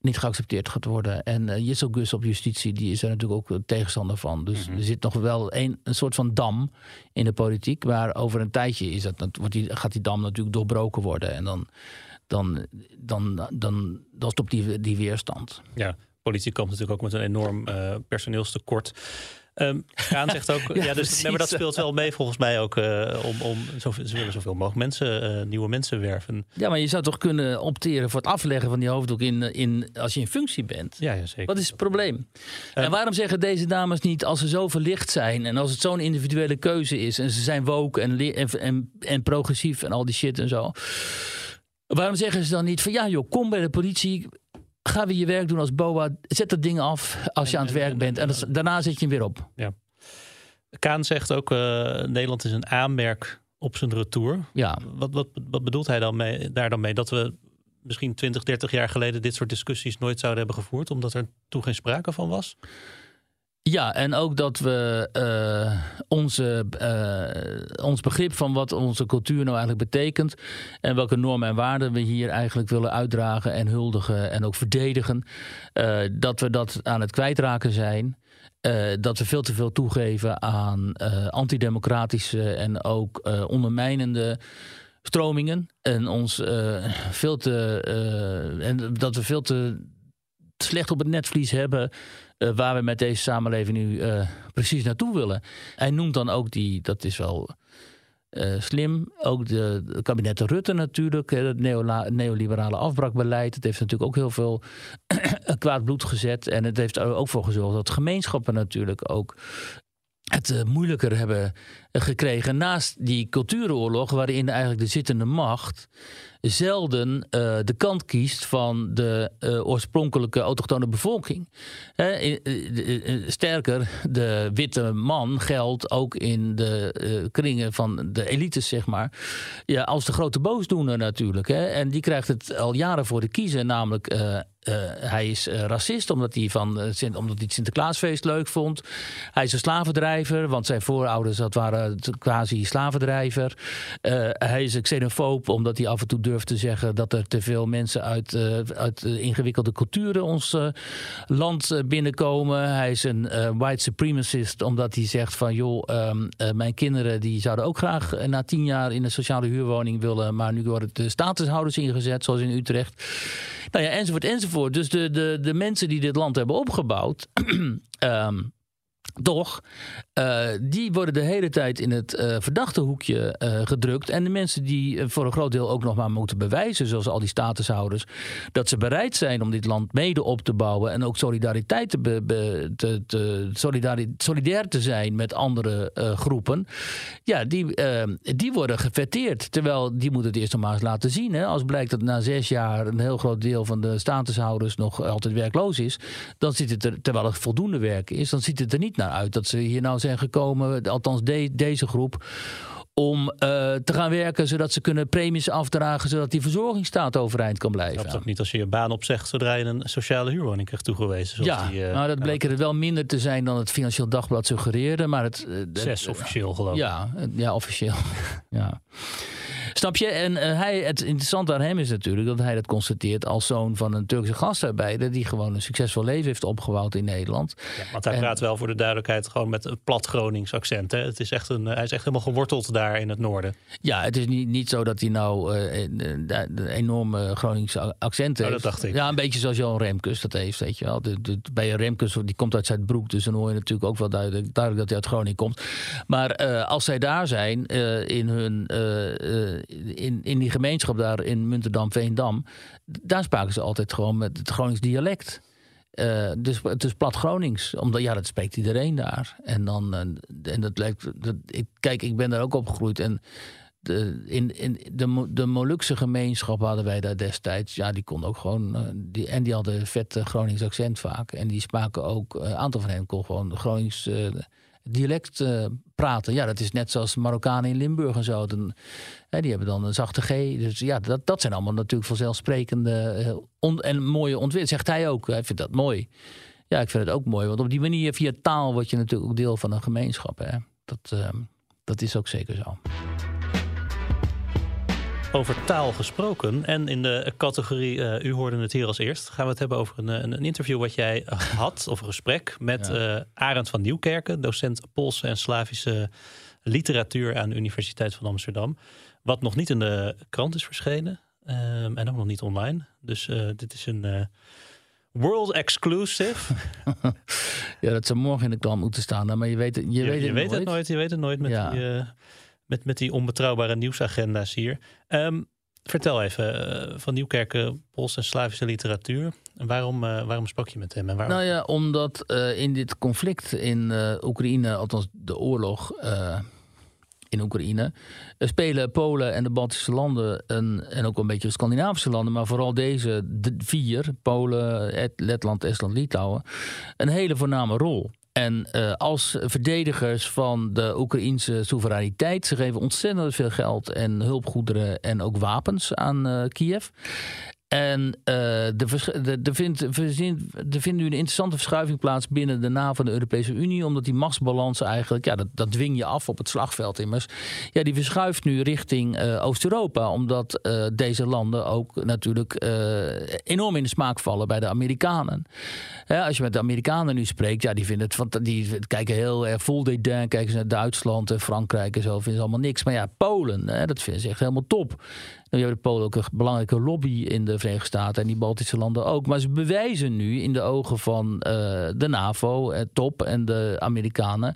niet geaccepteerd gaat worden. En uh, Jissel Gus op justitie, die is er natuurlijk ook tegenstander van. Dus mm -hmm. er zit nog wel een, een soort van dam in de politiek, maar over een tijdje is dat, wordt die, gaat die dam natuurlijk doorbroken worden. En dan, dan, dan, dan, dan stopt die, die weerstand. Ja, politie komt natuurlijk ook met een enorm personeelstekort. Um, Kaan zegt ook, ja, ja dus nee, maar dat speelt wel mee volgens mij ook uh, om, om zoveel, ze willen zoveel mogelijk mensen, uh, nieuwe mensen werven. Ja, maar je zou toch kunnen opteren voor het afleggen van die hoofddoek in, in, als je in functie bent. Ja, ja zeker. Wat is het probleem? Uh, en waarom zeggen deze dames niet, als ze zo verlicht zijn en als het zo'n individuele keuze is en ze zijn woke en, en, en, en progressief en al die shit en zo. Waarom zeggen ze dan niet van ja joh, kom bij de politie, ga weer je werk doen als BOA. Zet dat ding af als je en, aan het werk en, bent. En dat, daarna zet je hem weer op. Ja. Kaan zegt ook, uh, Nederland is een aanmerk op zijn retour. Ja. Wat, wat, wat bedoelt hij dan mee, daar dan mee? Dat we misschien 20, 30 jaar geleden dit soort discussies nooit zouden hebben gevoerd, omdat er toen geen sprake van was? Ja, en ook dat we uh, onze, uh, ons begrip van wat onze cultuur nou eigenlijk betekent. En welke normen en waarden we hier eigenlijk willen uitdragen en huldigen en ook verdedigen. Uh, dat we dat aan het kwijtraken zijn. dat we veel te veel toegeven aan antidemocratische en ook ondermijnende stromingen. En ons veel te. en dat we veel te slecht op het netvlies hebben uh, waar we met deze samenleving nu uh, precies naartoe willen. Hij noemt dan ook die, dat is wel uh, slim, ook de, kabinet Rutte natuurlijk, het neoliberale afbraakbeleid. Het heeft natuurlijk ook heel veel kwaad bloed gezet. En het heeft er ook voor gezorgd dat gemeenschappen natuurlijk ook het moeilijker hebben gekregen. Naast die cultuuroorlog, waarin eigenlijk de zittende macht zelden uh, de kant kiest van de uh, oorspronkelijke autochtone bevolking. He, sterker, de witte man geldt ook in de kringen van de elites, zeg maar. Ja, als de grote boosdoener natuurlijk. En die krijgt het al jaren voor de kiezen, namelijk. Hij is racist omdat hij, van, omdat hij het Sinterklaasfeest leuk vond. Hij is een slavendrijver, want zijn voorouders dat waren quasi slavendrijver. hij is een xenofoob omdat hij af en toe durft te zeggen dat er te veel mensen uit, uit ingewikkelde culturen ons land binnenkomen. Hij is een white supremacist omdat hij zegt van joh, um, mijn kinderen die zouden ook graag na tien jaar in een sociale huurwoning willen, maar nu worden de statushouders ingezet, zoals in Utrecht. Nou ja, enzovoort, enzovoort. Dus de, de, de mensen die dit land hebben opgebouwd. um, toch, uh, die worden de hele tijd in het uh, verdachte hoekje uh, gedrukt. En de mensen die voor een groot deel ook nog maar moeten bewijzen, zoals al die statushouders, dat ze bereid zijn om dit land mede op te bouwen en ook solidariteit te, te, te solidair te zijn met andere groepen. Ja, die, die worden gefetteerd. Terwijl die moeten het eerst nog maar eens laten zien. Hè. Als blijkt dat na zes jaar een heel groot deel van de statushouders nog altijd werkloos is, dan ziet het er, terwijl er voldoende werk is, dan ziet het er niet naar uit dat ze hier nou zijn gekomen, althans de, deze groep, om uh, te gaan werken zodat ze kunnen premies afdragen, zodat die verzorgingsstaat overeind kan blijven. Dat ook niet als je je baan opzegt zodra je een sociale huurwoning krijgt toegewezen. Ja, die, uh, nou, dat bleek er wel minder te zijn dan het Financieel Dagblad suggereerde. Maar het, uh, Zes officieel geloof ik. Ja, ja officieel. ja. Snap je? En uh, hij, het interessante aan hem is natuurlijk dat hij dat constateert als zoon van een Turkse gastarbeider die gewoon een succesvol leven heeft opgebouwd in Nederland. Ja, want hij en, praat wel voor de duidelijkheid gewoon met een plat Gronings accent. Hè? Het is echt een, hij is echt helemaal geworteld daar in het noorden. Ja, het is niet, niet zo dat hij nou uh, een, een enorme Gronings accent heeft. Oh, dat dacht ik. Ja, een beetje zoals Johan Remkes dat heeft, weet je wel. De, de, bij Remkes, die komt uit Zuidbroek, dus dan hoor je natuurlijk ook wel duidelijk, duidelijk dat hij uit Groningen komt. Maar uh, als zij daar zijn in hun in, in die gemeenschap daar in Muntendam, Veendam, daar spraken ze altijd gewoon met het Gronings dialect. Uh, dus het is plat Gronings, omdat ja, dat spreekt iedereen daar. En dan, uh, en dat lijkt, dat, ik, kijk, ik ben daar ook opgegroeid en de, in, in de, de Molukse gemeenschap hadden wij daar destijds. Ja, die konden ook gewoon. Uh, die, en die hadden vet Gronings accent vaak. En die spraken ook. Een aantal van hen kon gewoon Gronings dialect praten. Ja, dat is net zoals Marokkanen in Limburg en zo. Dan, hè, die hebben dan een zachte G. Dus ja, dat, dat zijn allemaal natuurlijk vanzelfsprekende on, en mooie ontwikkelingen. Zegt hij ook. Hij vindt dat mooi. Ja, ik vind het ook mooi. Want op die manier, via taal, word je natuurlijk ook deel van een gemeenschap. Hè. Dat, uh, dat is ook zeker zo. Over taal gesproken en in de categorie, uh, u hoorde het hier als eerst, gaan we het hebben over een, een, een interview wat jij had, of een gesprek met ja. uh, Arend van Nieuwkerken, docent Poolse en Slavische literatuur aan de Universiteit van Amsterdam. Wat nog niet in de krant is verschenen um, en ook nog niet online. Dus uh, dit is een world exclusive. ja, dat zou morgen in de krant moeten staan, maar je weet, je, je weet, het, je weet nooit. het nooit. Je weet het nooit met Ja. die met, met die onbetrouwbare nieuwsagenda's hier. Um, vertel even, uh, van Nieuwkerken, Pools en Slavische literatuur. En waarom, uh, waarom sprak je met hem? En waarom? Nou ja, omdat uh, in dit conflict in Oekraïne, althans de oorlog in Oekraïne, spelen Polen en de Baltische landen een, en ook een beetje de Scandinavische landen, maar vooral deze de vier, Polen, Letland, Estland, Litouwen, een hele voorname rol. En uh, als verdedigers van de Oekraïnse soevereiniteit, ze geven ontzettend veel geld en hulpgoederen en ook wapens aan uh, Kiev. En uh, er vindt, vindt nu een interessante verschuiving plaats binnen de NAVO en de Europese Unie. Omdat die machtsbalans eigenlijk, ja, dat, dat dwing je af op het slagveld immers. Ja, die verschuift nu richting uh, Oost-Europa. Omdat uh, deze landen ook natuurlijk enorm in de smaak vallen bij de Amerikanen. Als je met de Amerikanen nu spreekt, ja, die vinden het van, die kijken heel erg vol dédain. Kijken ze naar Duitsland en Frankrijk en zo, vinden ze allemaal niks. Maar ja, Polen, hè, dat vinden ze echt helemaal top. Nu hebben de Polen ook een belangrijke lobby in de Verenigde Staten en die Baltische landen ook. Maar ze bewijzen nu in de ogen van uh, de NAVO, het top en de Amerikanen,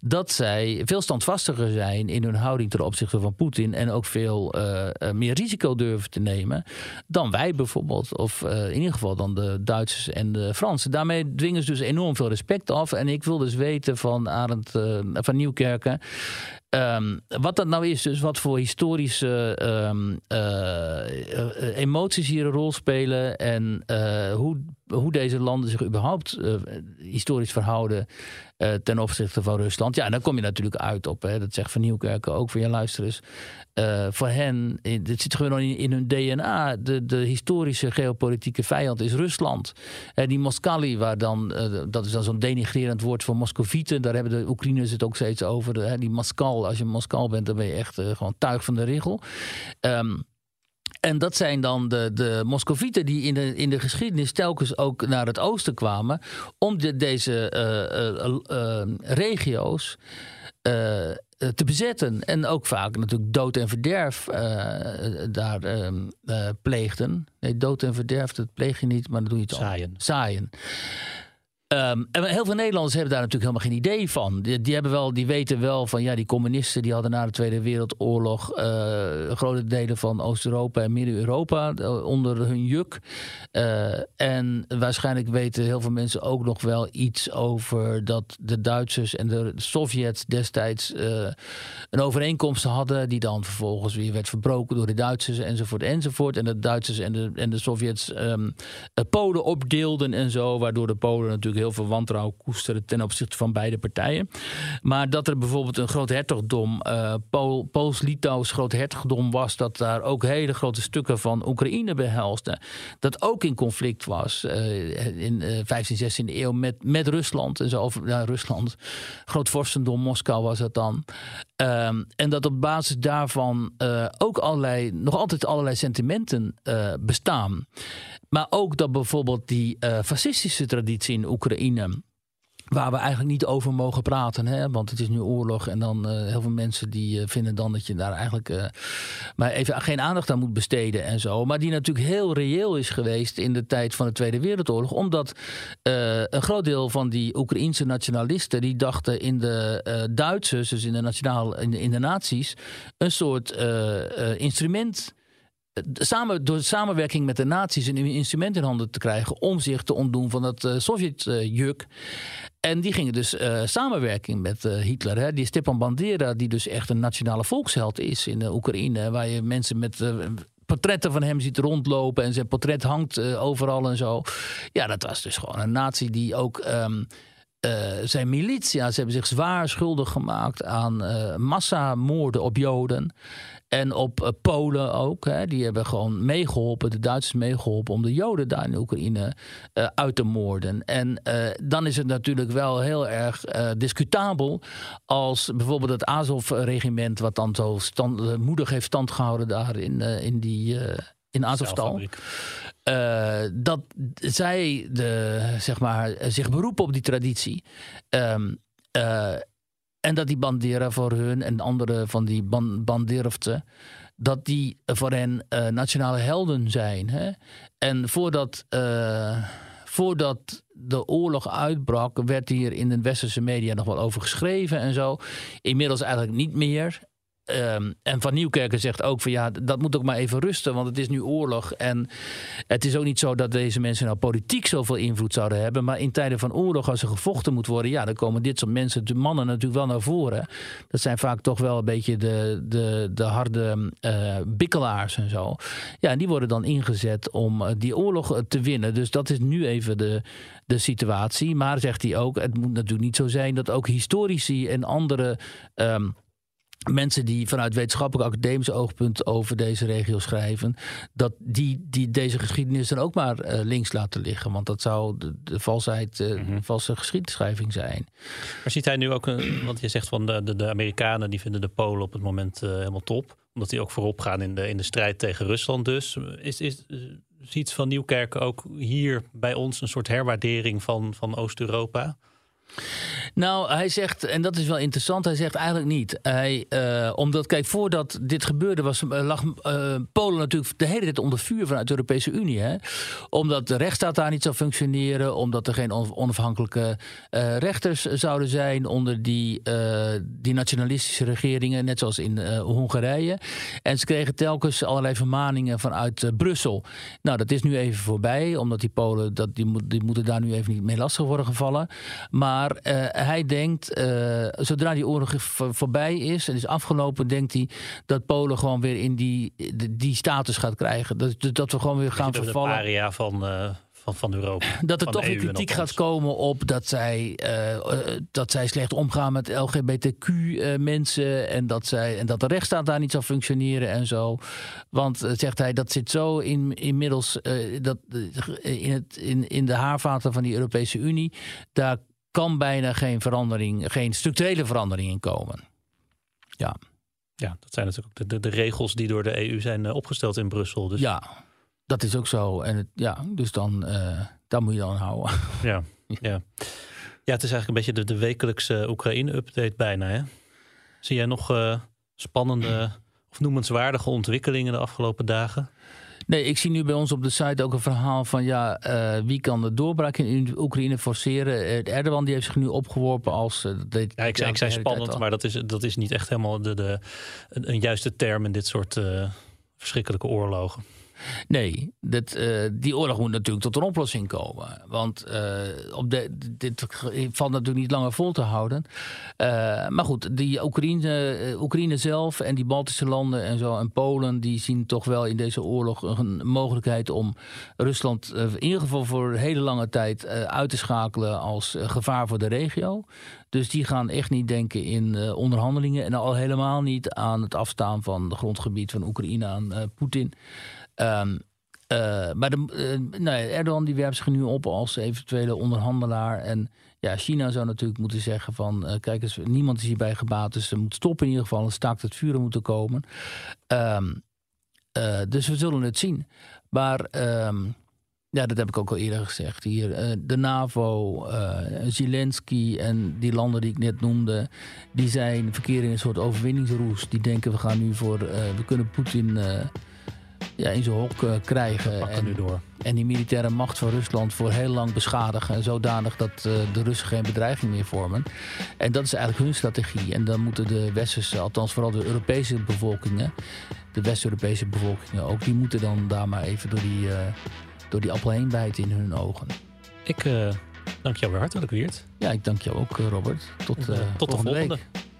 dat zij veel standvastiger zijn in hun houding ten opzichte van Poetin en ook veel uh, meer risico durven te nemen dan wij bijvoorbeeld. Of uh, in ieder geval dan de Duitsers en de Fransen. Daarmee dwingen ze dus enorm veel respect af. En ik wil dus weten van Arend van Nieuwkerken. Um, wat dat nou is, dus wat voor historische um, uh, emoties hier een rol spelen en hoe, hoe deze landen zich überhaupt uh, historisch verhouden uh, ten opzichte van Rusland. Ja, en dan kom je natuurlijk uit op, hè, dat zegt Van Nieuwkerken ook voor je luisterers. Uh, voor hen, dit zit gewoon in, in hun DNA. De, de historische geopolitieke vijand is Rusland. Die Moskali, waar dan, dat is dan zo'n denigrerend woord voor Moscovieten. Daar hebben de Oekraïners het ook steeds over. Die Moskal, als je Moskal bent, dan ben je echt gewoon tuig van de richel. Um, en dat zijn dan de, de Moscovieten die in de, in de geschiedenis telkens ook naar het oosten kwamen. om de, deze uh, uh, uh, regio's te bezetten. En ook vaak natuurlijk dood en verderf daar pleegden. Nee, dood en verderf, dat pleeg je niet, maar dat doe je het Zaaien. Zaaien. Um, en heel veel Nederlanders hebben daar natuurlijk helemaal geen idee van. Die, hebben wel, die weten wel van ja, die communisten die hadden na de Tweede Wereldoorlog uh, grote delen van Oost-Europa en Midden-Europa uh, onder hun juk. Uh, en waarschijnlijk weten heel veel mensen ook nog wel iets over dat de Duitsers en de Sovjets destijds een overeenkomst hadden, die dan vervolgens weer werd verbroken door de Duitsers enzovoort enzovoort. En de Duitsers en de, en de Sovjets um, Polen opdeelden en zo, waardoor de Polen natuurlijk heel veel wantrouwen koesteren ten opzichte van beide partijen. Maar dat er bijvoorbeeld een groot hertogdom, uh, Pool, Pools-Litouws groot hertogdom was, dat daar ook hele grote stukken van Oekraïne behelsde. Dat ook in conflict was uh, in uh, 15, 16e eeuw met, met Rusland. En zo over Rusland. Groot vorstendom Moskou was het dan. Um, en dat op basis daarvan ook allerlei, nog altijd allerlei sentimenten bestaan. Maar ook dat bijvoorbeeld die fascistische traditie in Oekraïne. Waar we eigenlijk niet over mogen praten. Hè? Want het is nu oorlog. En dan uh, heel veel mensen die uh, vinden dan dat je daar eigenlijk uh, maar even geen aandacht aan moet besteden en zo. Maar die natuurlijk heel reëel is geweest in de tijd van de Tweede Wereldoorlog. Omdat een groot deel van die Oekraïense nationalisten die dachten in de Duitsers, dus in de nationaal, in de, in een soort instrument samen, door samenwerking met de nazi's een instrument in handen te krijgen om zich te ontdoen van dat uh, Sovjet-juk. en die gingen dus uh, samenwerking met uh, Hitler. Hè. Die Stepan Bandera, die dus echt een nationale volksheld is in de Oekraïne, waar je mensen met portretten van hem ziet rondlopen en zijn portret hangt overal en zo. Ja, dat was dus gewoon een natie die ook. Um, zijn militia's hebben zich zwaar schuldig gemaakt aan uh, massamoorden op Joden. En op uh, Polen ook. Hè. Die hebben gewoon meegeholpen, de Duitsers meegeholpen om de Joden daar in Oekraïne uh, uit te moorden. En uh, dan is het natuurlijk wel heel erg discutabel als bijvoorbeeld het Azov-regiment, wat dan zo stand, moedig heeft stand gehouden daar in, in die. in Azovstal. dat zij de, zeg maar, zich beroepen op die traditie. Um, en dat die Bandera voor hun en andere van die banderovten, dat die voor hen uh, nationale helden zijn. Hè? En voordat, uh, voordat de oorlog uitbrak, werd hier in de westerse media nog wel over geschreven en zo. Inmiddels eigenlijk niet meer. Um, en Van Nieuwkerken zegt ook van ja, dat moet ook maar even rusten, want het is nu oorlog. En het is ook niet zo dat deze mensen nou politiek zoveel invloed zouden hebben. Maar in tijden van oorlog, als er gevochten moet worden, ja, dan komen dit soort mensen, de mannen natuurlijk wel naar voren. Dat zijn vaak toch wel een beetje de, de, de harde uh, bikkelaars en zo. Ja, en die worden dan ingezet om eh, die oorlog te winnen. Dus dat is nu even de, de situatie. Maar zegt hij ook, het moet natuurlijk niet zo zijn dat ook historici en andere. Um, mensen die vanuit wetenschappelijk academisch oogpunt over deze regio schrijven, dat die, die deze geschiedenis dan ook maar uh, links laten liggen. Want dat zou de, de valsheid, uh, mm -hmm. valse geschiedschrijving zijn. Maar ziet hij nu ook, een, want je zegt van de, de, de Amerikanen die vinden de Polen op het moment uh, helemaal top, omdat die ook voorop gaan in de, in de strijd tegen Rusland dus. Is, is, ziet Van Nieuwkerk ook hier bij ons een soort herwaardering van, van Oost-Europa? Nou, hij zegt, en dat is wel interessant, hij zegt eigenlijk niet. Hij, uh, omdat, kijk, voordat dit gebeurde was, uh, lag uh, Polen natuurlijk de hele tijd onder vuur vanuit de Europese Unie. Hè? Omdat de rechtsstaat daar niet zou functioneren, omdat er geen onafhankelijke rechters zouden zijn onder die, die nationalistische regeringen, net zoals in Hongarije. En ze kregen telkens allerlei vermaningen vanuit Brussel. Nou, dat is nu even voorbij, omdat die Polen, dat, die, die moeten daar nu even niet mee lastig worden gevallen. Maar hij denkt, uh, zodra die oorlog voorbij is en is afgelopen, denkt hij dat Polen gewoon weer in die, die status gaat krijgen. Dat, dat we gewoon weer gaan vervallen. De area van, uh, van, van Europa. Dat er toch weer kritiek gaat komen op dat zij, dat zij slecht omgaan met LGBTQ-mensen. en, dat zij, en dat de rechtsstaat daar niet zal functioneren en zo. Want zegt hij, dat zit zo in, inmiddels dat, in, het, in, in de haarvaten van die Europese Unie. Daar kan bijna geen verandering, geen structurele verandering in komen. Ja. Ja, dat zijn natuurlijk de, de, de regels die door de EU zijn uh, opgesteld in Brussel. Dus... Ja, dat is ook zo. En het, ja, dus dan, uh, daar moet je dan houden. Ja, ja. ja, het is eigenlijk een beetje de, de wekelijkse Oekraïne-update bijna. Hè? Zie jij nog uh, spannende of noemenswaardige ontwikkelingen de afgelopen dagen? Nee, ik zie nu bij ons op de site ook een verhaal van ja, uh, wie kan de doorbraak in Oekraïne forceren? Uh, Erdogan die heeft zich nu opgeworpen als. Uh, ja, ik, ik zei spannend, maar dat is, dat is niet echt helemaal de, de, een, een juiste term in dit soort verschrikkelijke oorlogen. Nee, uh, die oorlog moet natuurlijk tot een oplossing komen. Want uh, op de, dit valt natuurlijk niet langer vol te houden. Uh, maar goed, die Oekraïne, Oekraïne zelf en die Baltische landen en zo en Polen... die zien toch wel in deze oorlog een mogelijkheid om Rusland... in ieder geval voor hele lange tijd uit te schakelen als gevaar voor de regio. Dus die gaan echt niet denken in onderhandelingen... en al helemaal niet aan het afstaan van het grondgebied van Oekraïne aan Poetin... Um, uh, maar de, nee, Erdogan die werpt zich nu op als eventuele onderhandelaar. En ja, China zou natuurlijk moeten zeggen van... Uh, kijk eens, niemand is hierbij gebaat, dus er moet stoppen in ieder geval. Een staakt het vuren moeten komen. Um, dus we zullen het zien. Maar um, ja, dat heb ik ook al eerder gezegd. Hier, de NAVO, Zelensky en die landen die ik net noemde... die zijn verkeren in een soort overwinningsroes. Die denken we gaan nu voor... we kunnen Poetin ja, in zijn hok eh, krijgen. Nu door. En die militaire macht van Rusland voor heel lang beschadigen. En zodanig dat eh, de Russen geen bedreiging meer vormen. En dat is eigenlijk hun strategie. En dan moeten de westerse, althans vooral de Europese bevolkingen. De West-Europese bevolkingen ook. Die moeten dan daar maar even door die, eh, door die appel heen bijten in hun ogen. Ik dank jou weer hartelijk, Wiert. Ja, ik dank jou ook, Robert. Tot, Tot de volgende volgende. week.